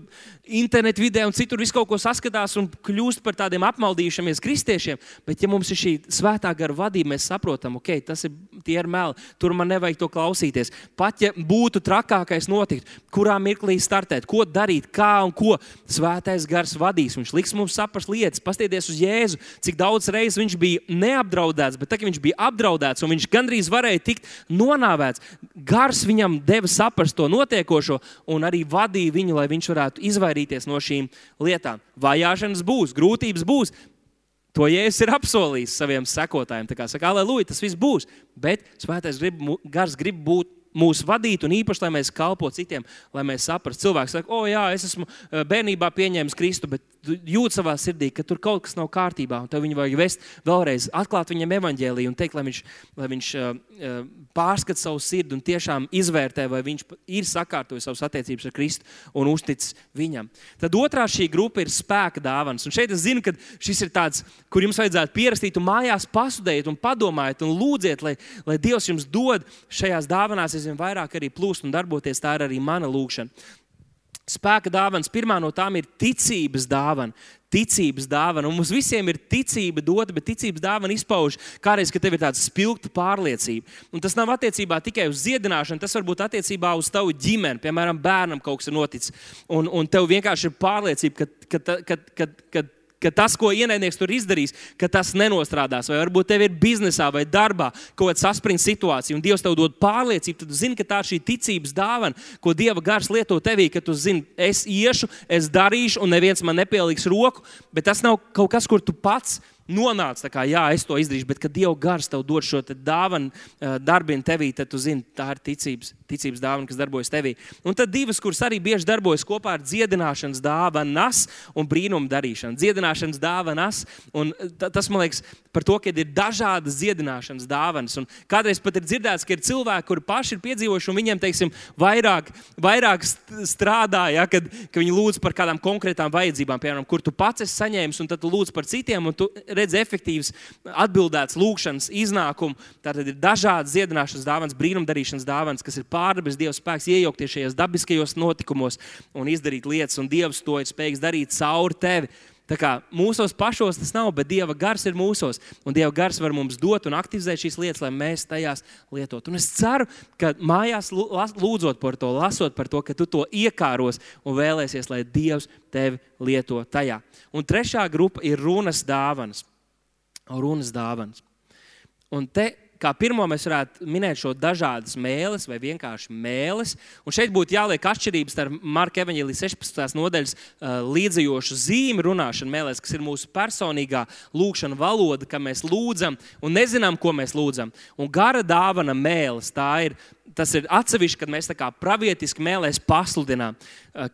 internetā vidē un citur visu kaut ko saskatās un kļūst par tādiem apmaldījušamies kristiešiem, bet ja mums ir šī svētā gara vadība, mēs saprotam, ok, tas ir tie ir meli, tur man nevajag to klausīties. Pat ja būtu trakākais notikt, kurā mirklī startēt, ko darīt, kā un ko svētais gars vadīs. Viņš liks mums saprast lietas, paskatieties uz Jēzu, cik daudz reizes viņš bija neapdraudēts, bet tagad viņš bija apdraudēts un viņš gandrīz varēja tikt nonāvēts. Gars viņam deva saprast to notiekošo un arī vadīja viņu, lai viņš varētu izvairīties no šīm lietām. Vajāšanas būs, grūtības būs, To Jēzus ir apsolījis saviem sekotājiem. Tā kā saka, aleluja, tas viss būs. Bet svētais grib, gars grib būt mūs vadīt, un īpaši, lai mēs kalpotu citiem, lai mēs saprastu. Cilvēks saka, o, jā, es esmu eh, bērnībā pieņēmis Kristu, bet jūt savā sirdī, ka tur kaut kas nav kārtībā, un tev viņu vajag vest vēlreiz, atklāt viņam evaņģēlīju un teikt, lai viņš, lai viņš uh, pārskata savu sirdi un tiešām izvērtē, vai viņš ir sakārtojis savas attiecības ar Kristu un uzticis viņam. Tad otrā šī grupa ir spēka dāvana. Un šeit es zinu, ka šis ir tāds, kur jums vajadzētu pierastīt un mājās pasudēt un padomājiet un lūdziet, lai, lai Dievs jums dod šajās dāvanās aizvien vairāk arī plūst un darboties. Tā ir arī mana lūkšana. Spēka dāvana, pirmā no tām ir ticības dāvana. Ticības dāvana. Un mums visiem ir ticība dota, bet ticības dāvana izpauž kādreiz, kad tev ir tāda spilgta pārliecība. Un tas nav attiecībā tikai uz dziedināšanu, tas var būt attiecībā uz tavu ģimeni. Piemēram, bērnam kaut kas ir noticis. Un, un tev vienkārši ir pārliecība, ka, ka, ka, ka, ka ka tas, ko ienaidnieks tur izdarīs, ka tas nenostrādās. Vai varbūt tev ir biznesā vai darbā kaut kāda saspringta situācija, un Dievs tev dod pārliecību, tad zini, ka tā ir šī ticības dāvana, ko Dieva gars lieto tevī, ka tu zini, es iešu, es darīšu, un neviens man nepieliks roku, bet tas nav kaut kas, kur tu pats esi nonāca, kā, jā, es to izdarīšu, bet kad Dieva gars tev dod šo dāvanu, darbinu tevī, tad tu zini, tā ir ticības, ticības dāvana, kas darbojas tevī. Un tad divas, kuras arī bieži darbojas kopā ar dziedināšanas dāvanas un brīnumu darīšanu. Dziedināšanas dāvanas, un tas man liekas par to, ka ir dažādas dziedināšanas dāvanas. Un kādreiz pat ir dzirdēts, ka ir cilvēki, kuri paši ir piedzīvojuši, un viņiem, teiksim, vairāk, vairāk strādā, ja, kad, kad viņi lūdz par kādām konkrētām vajadzībām, piemēram, kur tu pats esi saņēmis, un tad tu lūdz par citiem, un tu redz efektīvas, atbildētas lūkšanas iznākumu. Tātad ir dažādas dziedināšanas dāvanas, brīnumdarīšanas dāvanas, kas ir pārdabas Dieva spēks iejaukties šajos dabiskajos notikumos un izdarīt lietas, un Dievs to ir spējīgs darīt cauri tevi. Tā kā mūsos pašos tas nav, bet Dieva gars ir mūsos. Un Dieva gars var mums dot un aktivizēt šīs lietas, lai mēs tajās lietotu. Un es ceru, ka mājās lūdzot par to, lasot par to, ka tu to iekāros un vēlēsies, lai Dievs tevi lieto tajā. Un trešā grupa ir runas dāvanas. Runas dāvanas. Un te kā pirmo mēs varētu minēt šo dažādas mēlis vai vienkārši mēlis. Un šeit būtu jāliek atšķirības starp Marka Evanģēlijas 16. nodaļas līdzējošu zīmi runāšanu mēlēs, kas ir mūsu personīgā lūkšana valoda, ka mēs lūdzam un nezinām, ko mēs lūdzam. Un gara dāvana mēlis, tā ir tas ir atsevišķi, kad mēs tā kā pravietiski mēlēs pasludinām,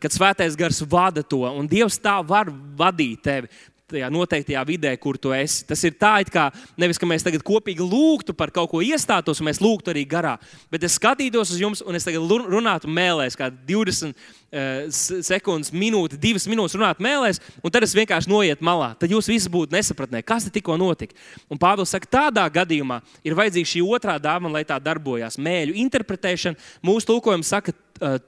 kad svētais gars vada to, un Dievs tā var vadīt tevi tajā noteiktajā vidē, kur tu esi. Tas ir tā, it kā nevis, ka mēs tagad kopīgi lūgtu par kaut ko iestātos, un mēs lūgtu arī garā. Bet es skatītos uz jums, un es tagad runātu mēlēs, kā 20 uh, sekundes, minūte, divas minūtes runāt mēlēs, un tad es vienkārši noiet malā. Tad jūs visi būtu nesapratnē, kas tikko notika. Un Pāvils saka, tādā gadījumā ir vajadzīga šī otrā dāvana, lai tā darbojās. Mēļu interpretēšana, mūsu tulkojums saka,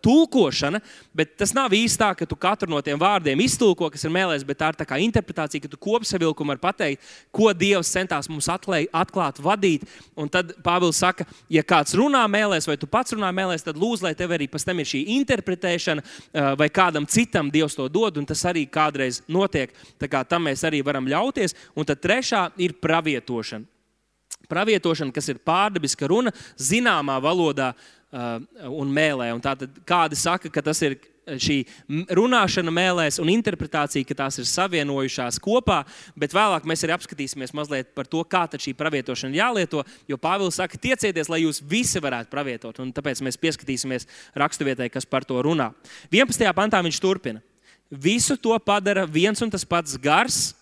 tulkošana, bet tas nav īsti tā, ka tu katru no tiem vārdiem iztulko, kas ir mēlēs, bet tā ir tā kā interpretācija, ka tu kopsavilkumu var pateikt, ko Dievs centās mums atklāt, atklāt vadīt. Un tad Pāvils saka, ja kāds runā mēlēs, vai tu pats runā mēlēs, tad lūdzu, lai tev arī pēc tam ir šī interpretēšana, uh, vai kādam citam Dievs to dod, un tas arī kādreiz notiek. Tā kā tam mēs arī varam ļauties. Un tad trešā ir pravietošana. Pravietošana, kas ir pārdabiska runa, zināmā valodā, Uh, un mēlē. Un tātad kādi saka, ka tas ir šī runāšana mēlēs un interpretācija, ka tās ir savienojušās kopā, bet vēlāk mēs arī apskatīsimies mazliet par to, kā šī pravietošana jālieto. Jo Pāvils saka, tiecieties, lai jūs visi varētu pravietot. Un tāpēc mēs pieskatīsimies raksturvietai, kas par to runā. 11. pantā viņš turpina. Visu to padara viens un tas pats gars,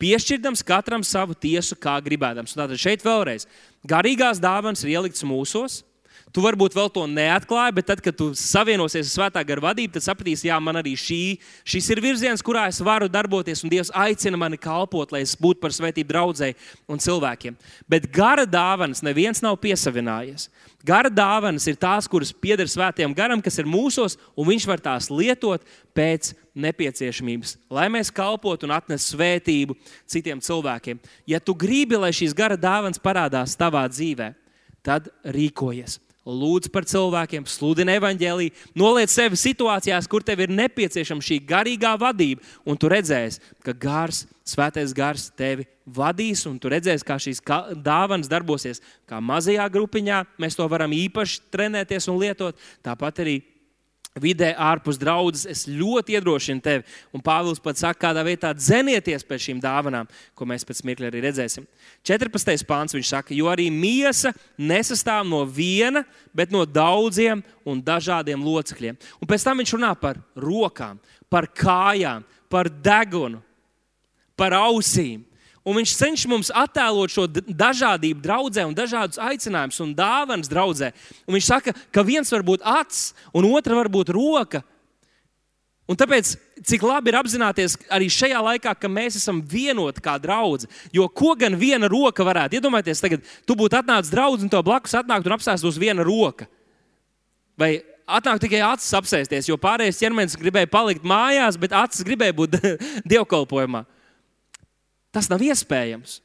piešķirdams katram savu tiesu, kā gribēdams. Un tātad šeit vēlreiz garīgās dāvanas ir ieliktas mūsos Tu varbūt vēl to neatklāji, bet tad, kad tu savienosies ar svētā gara vadību, tad sapratīsi, jā, man arī šī, šis ir virziens, kurā es varu darboties, un Dievs aicina mani kalpot, lai es būtu par svētību draudzēji un cilvēkiem. Bet gara dāvanas neviens nav piesavinājies. Gara dāvanas ir tās, kuras pieder svētajam garam, kas ir mūsos, un viņš var tās lietot pēc nepieciešamības, lai mēs kalpotu un atnestu svētību citiem cilvēkiem. Ja tu gribi, lai šīs gara dāvanas parādās tavā dzīvēm, tad rīkojies. Lūdz par cilvēkiem, sludini evaņģēlīju, noliec sevi situācijās, kur tev ir nepieciešama šī garīgā vadība, un tu redzēsi, ka gars, svētais gars tevi vadīs, un tu redzēsi, kā šīs dāvanas darbosies. Kā mazajā grupiņā mēs to varam īpaši trenēties un lietot, tāpat arī vidē ārpus draudzes, es ļoti iedrošinu tevi. Un Pāvils pat saka, kādā veidā dzenieties pēc šīm dāvanām, ko mēs pēc mirkļa arī redzēsim. 14. pāns viņš saka, jo arī miesa nesastāv no viena, bet no daudziem un dažādiem locekļiem. Un pēc tam viņš runā par rokām, par kājām, par degunu, par ausīm. Un viņš cenšas mums attēlot šo dažādību draudzē un dažādus aicinājumus un dāvanas draudzē. Un viņš saka, ka viens var būt acs, un otra var būt roka. Un tāpēc, cik labi ir apzināties arī šajā laikā, ka mēs esam vienoti kā draugi. Jo ko gan viena roka varētu iedomāties, tagad tu būtu atnācis draugs un to blakus atnākt un apsēst uz viena roka. Vai atnāk tikai acis apsēsties, jo pārējais ķermenis gribēja palikt mājās, bet acis gribēja būt dievkalpojumā. Tas nav iespējams.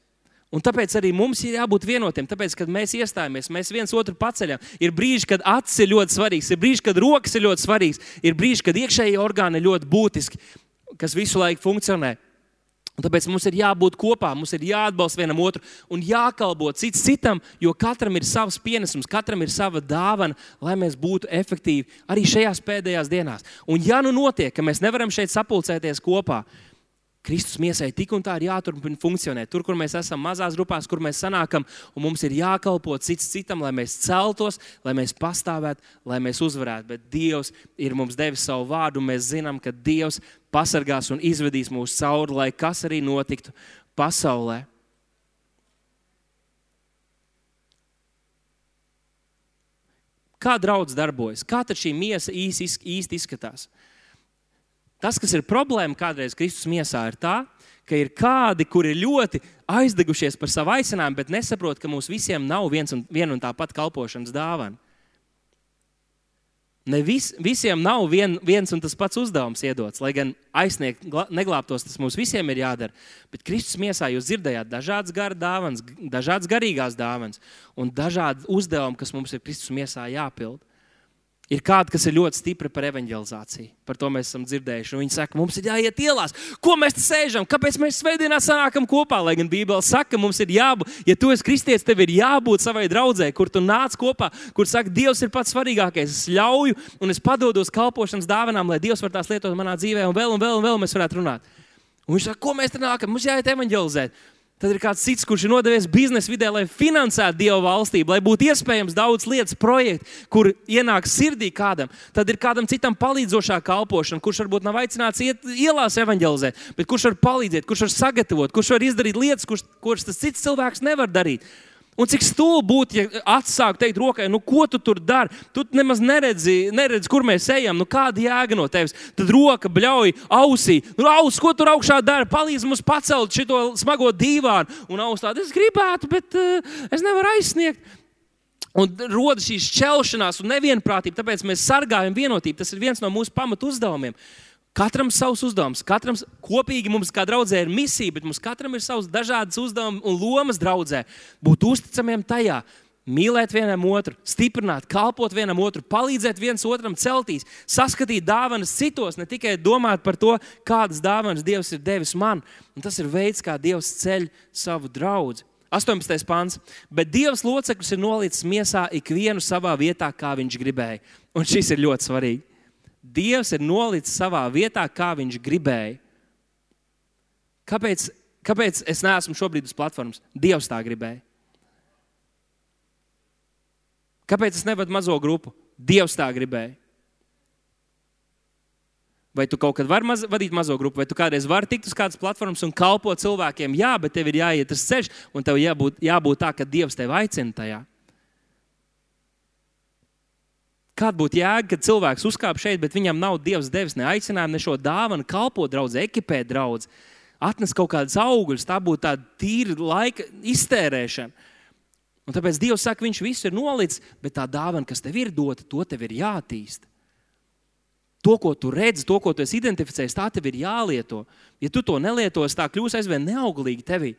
Un tāpēc arī mums ir jābūt vienotiem. Tāpēc, kad mēs iestājamies, mēs viens otru paceļam. Ir brīži, kad acis ir ļoti svarīgs, ir brīži, kad rokas ir ļoti svarīgas, ir brīži, kad iekšējie orgāni ir ļoti būtiski, kas visu laiku funkcionē. Un tāpēc mums ir jābūt kopā, mums ir jāatbalsta vienam otru un jākalpo cits citam, jo katram ir savs pienesums, katram ir sava dāvana, lai mēs būtu efektīvi arī šajās pēdējās dienās. Un, ja nu notiek, ka mēs nevaram šeit sapulcēties kopā, Kristus miesai tik un tā ir jāturpina funkcionēt. Tur, kur mēs esam mazās grupās, kur mēs sanākam, un mums ir jākalpo cits citam, lai mēs celtos, lai mēs pastāvētu, lai mēs uzvarētu. Bet Dievs ir mums devis savu vārdu, un mēs zinām, ka Dievs pasargās un izvedīs mūs cauri, lai kas arī notiktu pasaulē. Kā draudz darbojas? Kā šī miesa īsti, īsti izskatās? Tas, kas ir problēma kādreiz Kristus miesā, ir tā, ka ir kādi, kuri ir ļoti aizdegušies par savu aicinājumu, bet nesaprot, ka mums visiem nav viens un, viena un tā pati kalpošanas dāvana. Ne vis, visiem nav vien, viens un tas pats uzdevums iedots, lai gan aizsniegt neglābtos, tas mums visiem ir jādara. Bet Kristus miesā jūs dzirdējāt dažādas gara dāvanas, dažādas garīgās dāvanas un dažādi uzdevumi, kas mums ir Kristus miesā jāpild. Ir kādi, kas ir ļoti stipri par evanģelizāciju. Par to mēs esam dzirdējuši. Un viņi saka, mums ir jāiet ielās. Ko mēs te sēžam? Kāpēc mēs svētdienā sanākam kopā? Lai gan Bībele saka, mums ir jābūt, ja tu esi kristietis, tev ir jābūt savai draudzē, kur tu nāc kopā, kur saka, Dievs ir pats svarīgākais. Es ļauju un es padodos kalpošanas dāvanām, lai Dievs var tās lietot manā dzīvē, un vēl un vēl un vēl mēs varētu runāt. Un viņš saka, ko mēs te nākam? Mums jāiet evanģelizēt. Tad ir kāds cits, kurš ir nodevies biznesa vidē, lai finansētu Dieva valstību, lai būtu iespējams daudz lietas, projekti, kur ienāk sirdī kādam. Tad ir kādam citam palīdzošā kalpošana, kurš varbūt nav aicināts iet ielās evanģelizēt, bet kurš var palīdzēt, kurš var sagatavot, kurš var izdarīt lietas, kuras, kuras tas cits cilvēks nevar darīt. Un cik stulbi būtu, ja atsāktu teikt, rokai, nu, ko tu tur dari? Tu nemaz neredzi, neredzi, kur mēs ejam. Nu, kāda jēga no tevis? Tad roka bļauj ausī. Nu, aus, ko tur augšā dara? Palīdz mums pacelt šo smago dīvānu. Un aus tādu es gribētu, bet uh, es nevaru aizsniegt. Un rodas šīs šķelšanās un nevienprātība, tāpēc mēs sargājam vienotību. Tas ir viens no mūsu pamatu uzdevumiem. Katram savs uzdevums, katram kopīgi mums kā draudzē ir misija, bet mums katram ir savs dažādas uzdevumi un lomas draudzē. Būt uzticamiem tajā, mīlēt vienam otru, stiprināt, kalpot vienam otru, palīdzēt viens otram celtīs, saskatīt dāvanas citos, ne tikai domāt par to, kādas dāvanas Dievs ir devis man. Un tas ir veids, kā Dievs ceļ savu draugu. 18. pāns. Bet Dievs locekļus ir nolicis miesā ikvienu savā vietā, kā viņš gribēja. Un šis ir ļoti svarīgi. Dievs ir nolicis savā vietā, kā viņš gribēja. Kāpēc, kāpēc es neesmu šobrīd uz platformas? Dievs tā gribēja. Kāpēc es nevadu mazo grupu? Dievs tā gribēja. Vai tu kaut kad vari maz, vadīt mazo grupu, vai tu kādreiz vari tikt uz kādas platformas un kalpot cilvēkiem? Jā, bet tev ir jāiet tas ceļš, un tev jābūt, jābūt tā, ka Dievs tevi aicina tajā. Kāda būtu jēga, kad cilvēks uzkāpa šeit, bet viņam nav Dievs devis ne aicinājumu, ne šo dāvanu, kalpot draugu, ekipēt draugu, atnest kaut kādus augļus. Tā būtu tāda tīra laika iztērēšana. Un tāpēc Dievs saka, Viņš visu ir nolicis, bet tā dāvana, kas tev ir dota, to tev ir jāattīst. To, ko tu redzi, to, ko tu esi identificējis, tā tev ir jālieto. Ja tu to nelietos, tā kļūs aizvien neauglīgi tevī.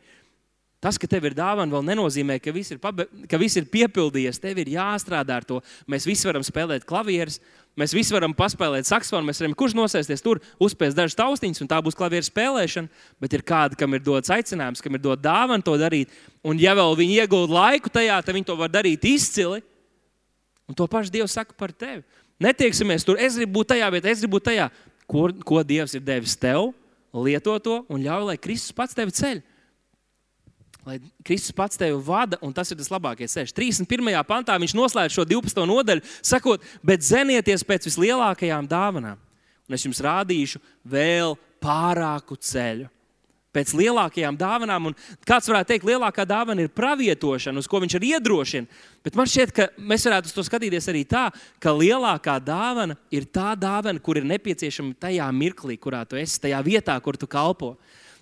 Tas, ka tev ir dāvana, vēl nenozīmē, ka viss ir, pabe... ka viss ir piepildījies. Tev ir jāstrādā ar to. Mēs visi varam spēlēt klavierus, mēs visi varam paspēlēt saksofonu, mēs varam kurš nosēsties tur, uzspēst dažas taustiņas, un tā būs klavieru spēlēšana. Bet ir kādi, kam ir dots aicinājums, kam ir dots dāvana to darīt. Un, ja vēl viņi iegūda laiku tajā, tad viņi to var darīt izcili. Un to pašu Dievs saka par tevi. Netieksimies tur, es gribu būt tajā vietā, es gribu būt tajā. Ko, ko Dievs ir devis tev, lieto to un ļauj, lai Kristus pats tevi ceļ lai Kristus pats tevi vada, un tas ir tas labākais ceļš. 31. pantā viņš noslēdz šo 12. nodaļu, sakot, bet zenieties pēc vislielākajām dāvanām, un es jums rādīšu vēl pārāku ceļu. Pēc lielākajām dāvanām, un kāds varētu teikt, lielākā dāvana ir pravietošana, uz ko viņš ir iedrošina. Bet man šķiet, ka mēs varētu uz to skatīties arī tā, ka lielākā dāvana ir tā dāvana, kur ir nepieciešama tajā mirklī, kurā tu esi, tajā vietā, kur tu kalpo.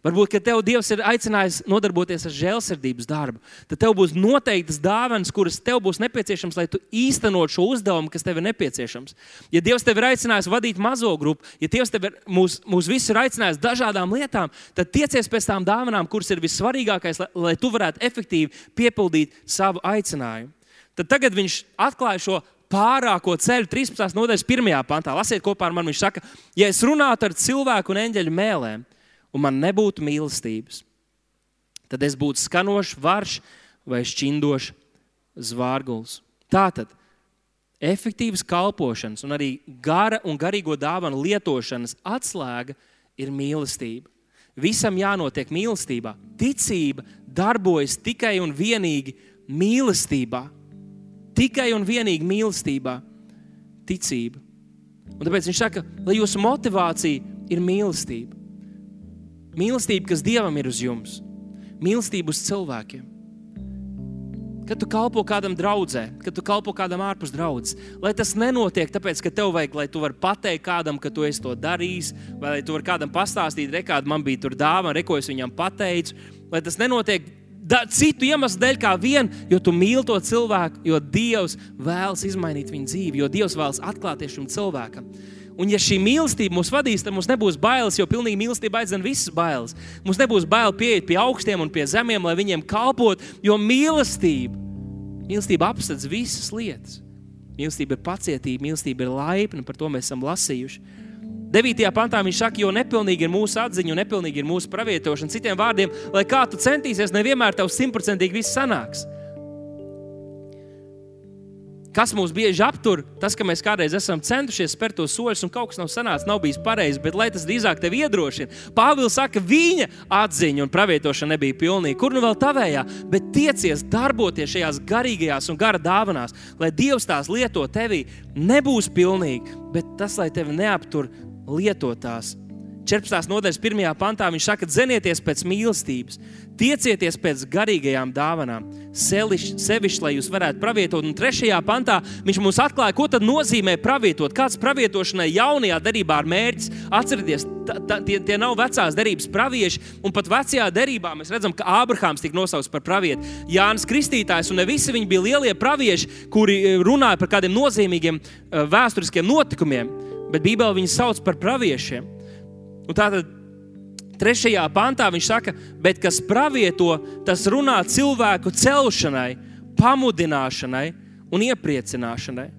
Varbūt, ka tev Dievs ir aicinājis nodarboties ar žēlsirdības darbu. Tad tev būs noteiktas dāvanas, kuras tev būs nepieciešamas, lai tu īstenot šo uzdevumu, kas tev ir nepieciešams. Ja Dievs tev ir aicinājis vadīt mazo grupu, ja Dievs tev ir mūs, mūs visus ir aicinājis dažādām lietām, tad tiecies pēc tām dāvanām, kuras ir vissvarīgākais, lai, lai tu varētu efektīvi piepildīt savu aicinājumu. Tad tagad viņš atklāja šo pārāko ceļu 13. nodaļas 1. pantā. Lasiet kopā ar mani. Viņš saka, ja es runātu ar cilvēku un eņģeļu mēlēm, un man nebūtu mīlestības, tad es būtu skanošs varš vai šķindošs zvārguls. Tātad efektīvas kalpošanas un arī gara un garīgo dāvanu lietošanas atslēga ir mīlestība. Visam jānotiek mīlestībā. Ticība darbojas tikai un vienīgi mīlestībā. Tikai un vienīgi mīlestībā. Ticība. Un tāpēc viņš saka, lai jūsu motivācija ir mīlestība. Mīlestība, kas Dievam ir uz jums, mīlestība uz cilvēkiem. Kad tu kalpo kādam draudzē, kad tu kalpo kādam ārpus draudzes, lai tas nenotiek tāpēc, ka tev vajag, lai tu vari pateikt kādam, ka tu esi to darījis, vai lai tu vari kādam pastāstīt, re, kāda man bija tur dāvana, re, ko es viņam pateicu. Lai tas nenotiek da, citu iemeslu dēļ, kā vien, jo tu mīli to cilvēku, jo Dievs vēlas izmainīt viņa dzīvi, jo Dievs vēlas atklāties šim cilvēkam. Un, ja šī mīlestība mūs vadīs, tad mums nebūs bailes, jo pilnīgi mīlestība aizdzen visas bailes. Mums nebūs bail pieiet pie augstiem un pie zemiem, lai viņiem kalpot, jo mīlestība, mīlestība apsedz visas lietas. Mīlestība ir pacietība, mīlestība ir laipna, par to mēs esam lasījuši. 9. pantā viņš saka, jo nepilnīgi ir mūsu atziņa un nepilnīgi ir mūsu pravietošana. Citiem vārdiem, lai kā tu centīsies, nevienmēr tev simtprocentīgi viss sanāks. Kas mūs bieži aptur, tas, ka mēs kādreiz esam centušies spērt tos soļus, un kaut kas nav sanācis, nav bijis pareizi, bet lai tas drīzāk tevi iedrošina. Pāvils saka, viņa atziņa un pravietošana nebija pilnīga. Kur nu vēl tavējā, bet tiecies darboties šajās garīgajās un gara dāvanās, lai Dievs tās lieto tevī, nebūs pilnīgi, bet tas, lai tevi neaptur lietot tās 14. nodaļas 1. pantā viņš saka, dzenieties pēc mīlestības, tiecieties pēc garīgajām dāvanām, sevišķi, lai jūs varētu pravietot. Un 3. pantā viņš mums atklāja, ko nozīmē pravietot. Kāds pravietošanai jaunajā derībā ir mērķis? Atcerieties, tie, tie nav vecās derības pravieši, un pat vecajā derībā mēs redzam, ka Ābrahāms tika nosaukts par pravietu. Jānis Kristītājs, un ne visi viņi bija lielie pravieši, kuri eh, runāja par kādiem nozīmīgiem eh, vēsturiskiem notikumiem, bet Bībelē viņus sauc par praviešiem. Un tātad trešajā pantā viņš saka, bet kas pravieto, tas runā cilvēku celšanai, pamudināšanai un iepriecināšanai.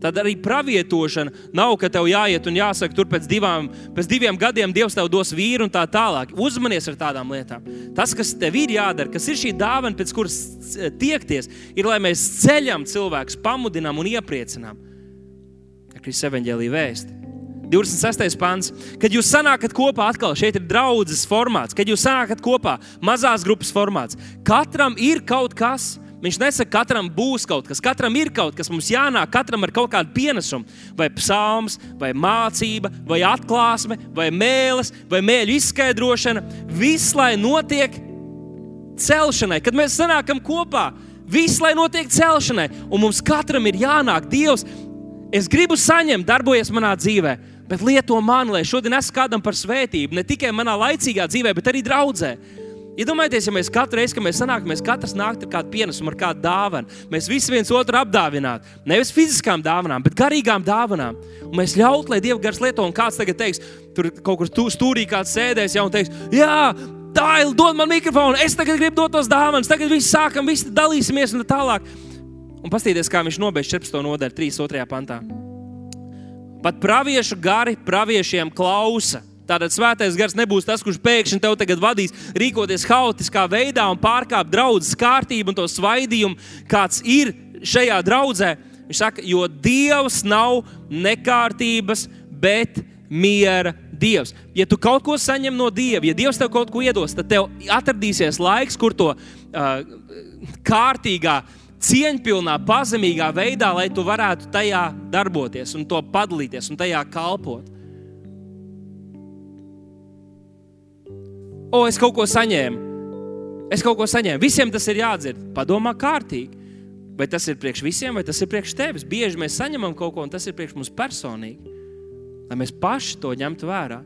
Tad arī pravietošana nav, ka tev jāiet un jāsaka, tur pēc, divām, pēc diviem gadiem Dievs tev dos vīru un tā tālāk. Uzmanies ar tādām lietām. Tas, kas tev ir jādara, kas ir šī dāvana, pēc kuras tiekties, ir, lai mēs ceļam cilvēkus, pamudinām un iepriecinām. Kristus evanģēlīja vēstuli. 26. pāns. Kad jūs sanākat kopā, atkal šeit ir draudzes formāts, kad jūs sanākat kopā, mazās grupas formāts. Katram ir kaut kas. Viņš nesaka, ka katram būs kaut kas, katram ir kaut kas, mums jānāk, katram ar kaut kādu pienesumu. Vai psalms, vai mācība, vai atklāsme, vai mēlis, vai mēļu izskaidrošana. Viss, lai notiek celšanai, kad mēs sanākam kopā, viss, lai notiek celšanai, un mums katram ir jānāk Dievs. Es gribu saņemt, darbojies manā dzīvēm bet lieto mani, lai šodien es kādam par svētību, ne tikai manā laicīgā dzīvē, bet arī draudzē. Iedomājieties, ja mēs katru reizi, kad mēs sanākam, mēs katrs nāktu ar kādu pienesumu, ar kādu dāvanu. Mēs visi viens otru apdāvinātu. Nevis fiziskām dāvanām, bet garīgām dāvanām. Un mēs ļautu, lai Dieva gars lieto, un kāds tagad teiks, tur kaut kur stūrī kāds sēdēs jau un teiks, jā, Daila, dod man mikrofonu, es tagad gribu dot tos dāvanas, tagad viss sākam, visi dalīsimies un tā tālāk. Un paskatieties, kā viņš nobeidz 14. nodaļu, 3.2. pantā. Pat praviešu gari praviešiem klausa. Tātad svētais gars nebūs tas, kurš pēkšņi tev tagad vadīs, rīkoties haotiskā veidā un pārkāpt draudzes kārtību un to svaidījumu, kāds ir šajā draudzē. Viņš saka, jo Dievs nav nekārtības, bet miera Dievs. Ja tu kaut ko saņem no Dieva, ja Dievs tev kaut ko iedos, tad tev atradīsies laiks, kur to uh, kārtīgā, cieņpilnā, pazemīgā veidā, lai tu varētu tajā darboties un to padalīties un tajā kalpot. O, es kaut ko saņēmu. Es kaut ko saņēmu. Visiem tas ir jādzird. Padomā kārtīgi. Vai tas ir priekš visiem, vai tas ir priekš tevis? Bieži mēs saņemam kaut ko, un tas ir priekš mums personīgi. Lai mēs paši to ņemtu vērā.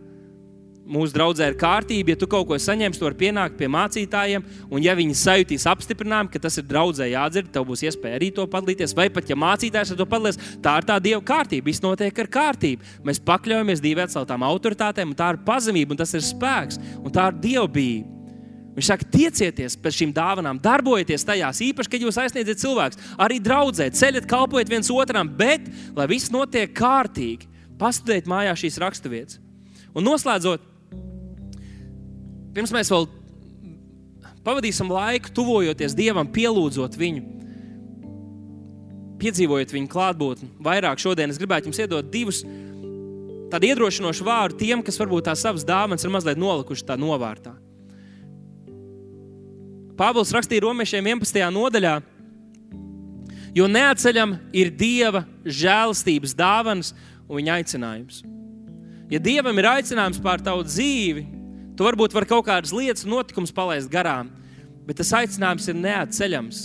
Mūsu draudzē ir kārtība, ja tu kaut ko saņemsi, tu vari pienākt pie mācītājiem, un ja viņi sajutīs apstiprinājumu, ka tas ir draudzē jādzird, tev būs iespēja arī to padalīties. Vai pat ja mācītājs ar to padalās, tā ir tā dieva kārtība. Viss notiek ar kārtību. Mēs pakļaujamies divu atceltām autoritātēm, un tā ir pazemība, un tas ir spēks, un tā ir dievbijība. Viņš saka, tiecieties pēc šīm dāvanām, darbojieties tajās, īpaši, kad jūs aizsniedziet cilvēkus, arī draudzē, ceļat, kalpojiet viens otram, bet lai viss notiek kārtīgi, pastudiet mājās šīs raksturvietas. Un noslēdzot, pirms mēs vēl pavadīsim laiku, tuvojoties Dievam, pielūdzot viņu, piedzīvojot viņa klātbūtni. Vairāk šodien es gribētu jums iedot divus tādu iedrošinošu vārdu tiem, kas varbūt tās savas dāvanas ir mazliet nolikuši tā novārtā. Pāvils rakstīja romiešiem 11. nodaļā, jo neatceļam ir Dieva žēlastības dāvanas un viņa aicinājums. Ja Dievam ir aicinājums pār tavu dzīvi, Tu varbūt vari kaut kādas lietas, notikumus palaist garām, bet tas aicinājums ir neatceļams.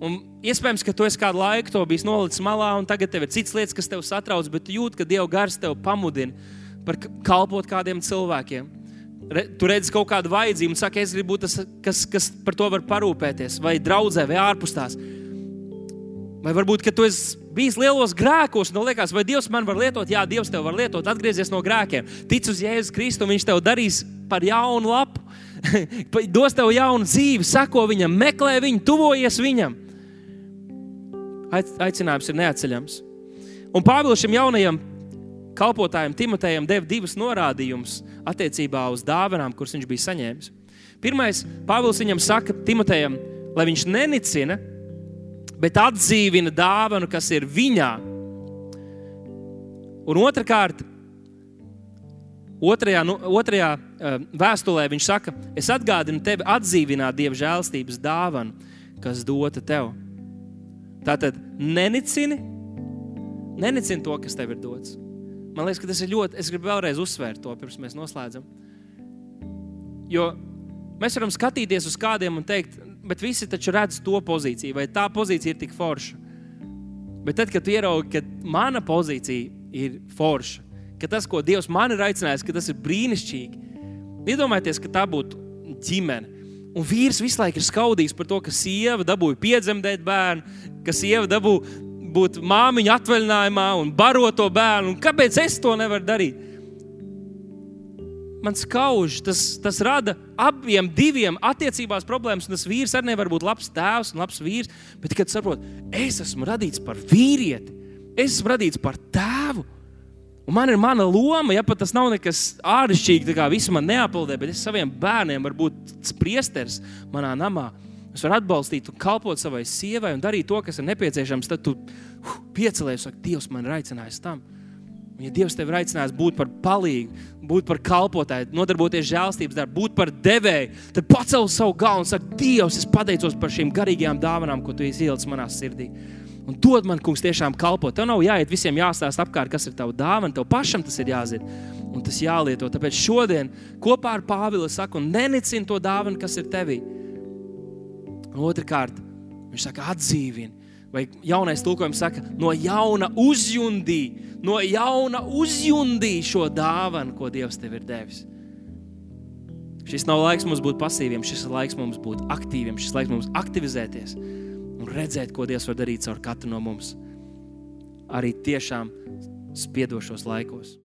Un iespējams, ka tu esi kādu laiku to bijis nolicis malā, un tagad tev ir citas lietas, kas tev satrauc, bet tu jūti, ka Dieva gars tev pamudina par kalpot kādiem cilvēkiem. Tu redzi kaut kādu vajadzību, un saki, es gribu būt tas, kas, kas par to var parūpēties, vai draudzē, vai ārpus tās. Vai varbūt, ka tu esi bijis lielos grēkos, un liekas, vai Dievs man var lietot? Jā, Dievs tev var lietot, atgriezies no grēkiem. Tic uz Jēzus Kristu, Viņš tev darīs par jaunu lapu, dos tev jaunu dzīvi, sako viņam, meklē viņu, tuvojies viņam. Aicinājums ir neatceļams. Un Pāvils šim jaunajam kalpotājam, Timotejam, deva divus norādījumus attiecībā uz dāvanām, kuras viņš bija saņēmis. Pirmais, Pāvils viņam saka, Timotejam, lai viņš nenicina bet atdzīvina dāvanu, kas ir viņā. Un otrkārt, otrajā, nu, otrajā uh, vēstulē viņš saka, es atgādinu tevi atdzīvināt dieva žēlstības dāvanu, kas dota tev. Tātad nenicini, nenicini to, kas tev ir dots. Man liekas, ka tas ir ļoti. Es gribu vēlreiz uzsvērt to, pirms mēs noslēdzam. Jo mēs varam skatīties uz kādiem un teikt, bet visi taču redz to pozīciju, vai tā pozīcija ir tik forša. Bet tad, kad ieraugi, ka mana pozīcija ir forša, ka tas, ko Dievs man ir aicinājis, ka tas ir brīnišķīgi, iedomājieties, ka tā būtu ģimene. Un vīrs visu laiku ir skaudīgs par to, ka sieva dabūja piedzemdēt bērnu, ka sieva dabūja būt māmiņa atvaļinājumā un barot to bērnu. Un kāpēc es to nevaru darīt? Man skauž, tas, tas rada abiem diviem attiecībās problēmas. Tas vīrs arī nevar būt labs tēvs un labs vīrs. Bet, kad saprot, es esmu radīts par vīrieti, es esmu radīts par tēvu. Un man ir mana loma, ja pat tas nav nekas āršķirīgs, kā visi man neapaldē, bet es saviem bērniem varu būt priesteris manā namā. Es varu atbalstīt, un kalpot savai sievai un darīt to, kas ir nepieciešams. Tad tu uh, piecelies un saki, Dievs man ir aicinājis tam. Un, ja Dievs tev ir aicinājis būt par palīgu, būt par kalpotāju, nodarboties žēlstības darbu, būt par devēju, tad pacel savu galvu un saka, Dievs, es pateicos par šīm garīgajām dāvanām, ko tu ieliec manā sirdī. Un dod man, kungs, tiešām kalpot. Tev nav jāiet visiem jāstāsta apkārt, kas ir tava dāvana. Tev pašam tas ir jāzina un tas jālieto. Tāpēc šodien kopā ar Pāvilu saku, nenicini to dāvanu, kas ir tevī. Un otrkārt, viņš saka, atdzīvini. Vai jaunais tulkojums saka, no jauna uzjundī, no jauna uzjundī šo dāvanu, ko Dievs tev ir devis. Šis nav laiks mums būt pasīviem, šis ir laiks mums būt aktīviem, šis laiks mums aktivizēties un redzēt, ko Dievs var darīt caur katru no mums. Arī tiešām spiedošos laikos.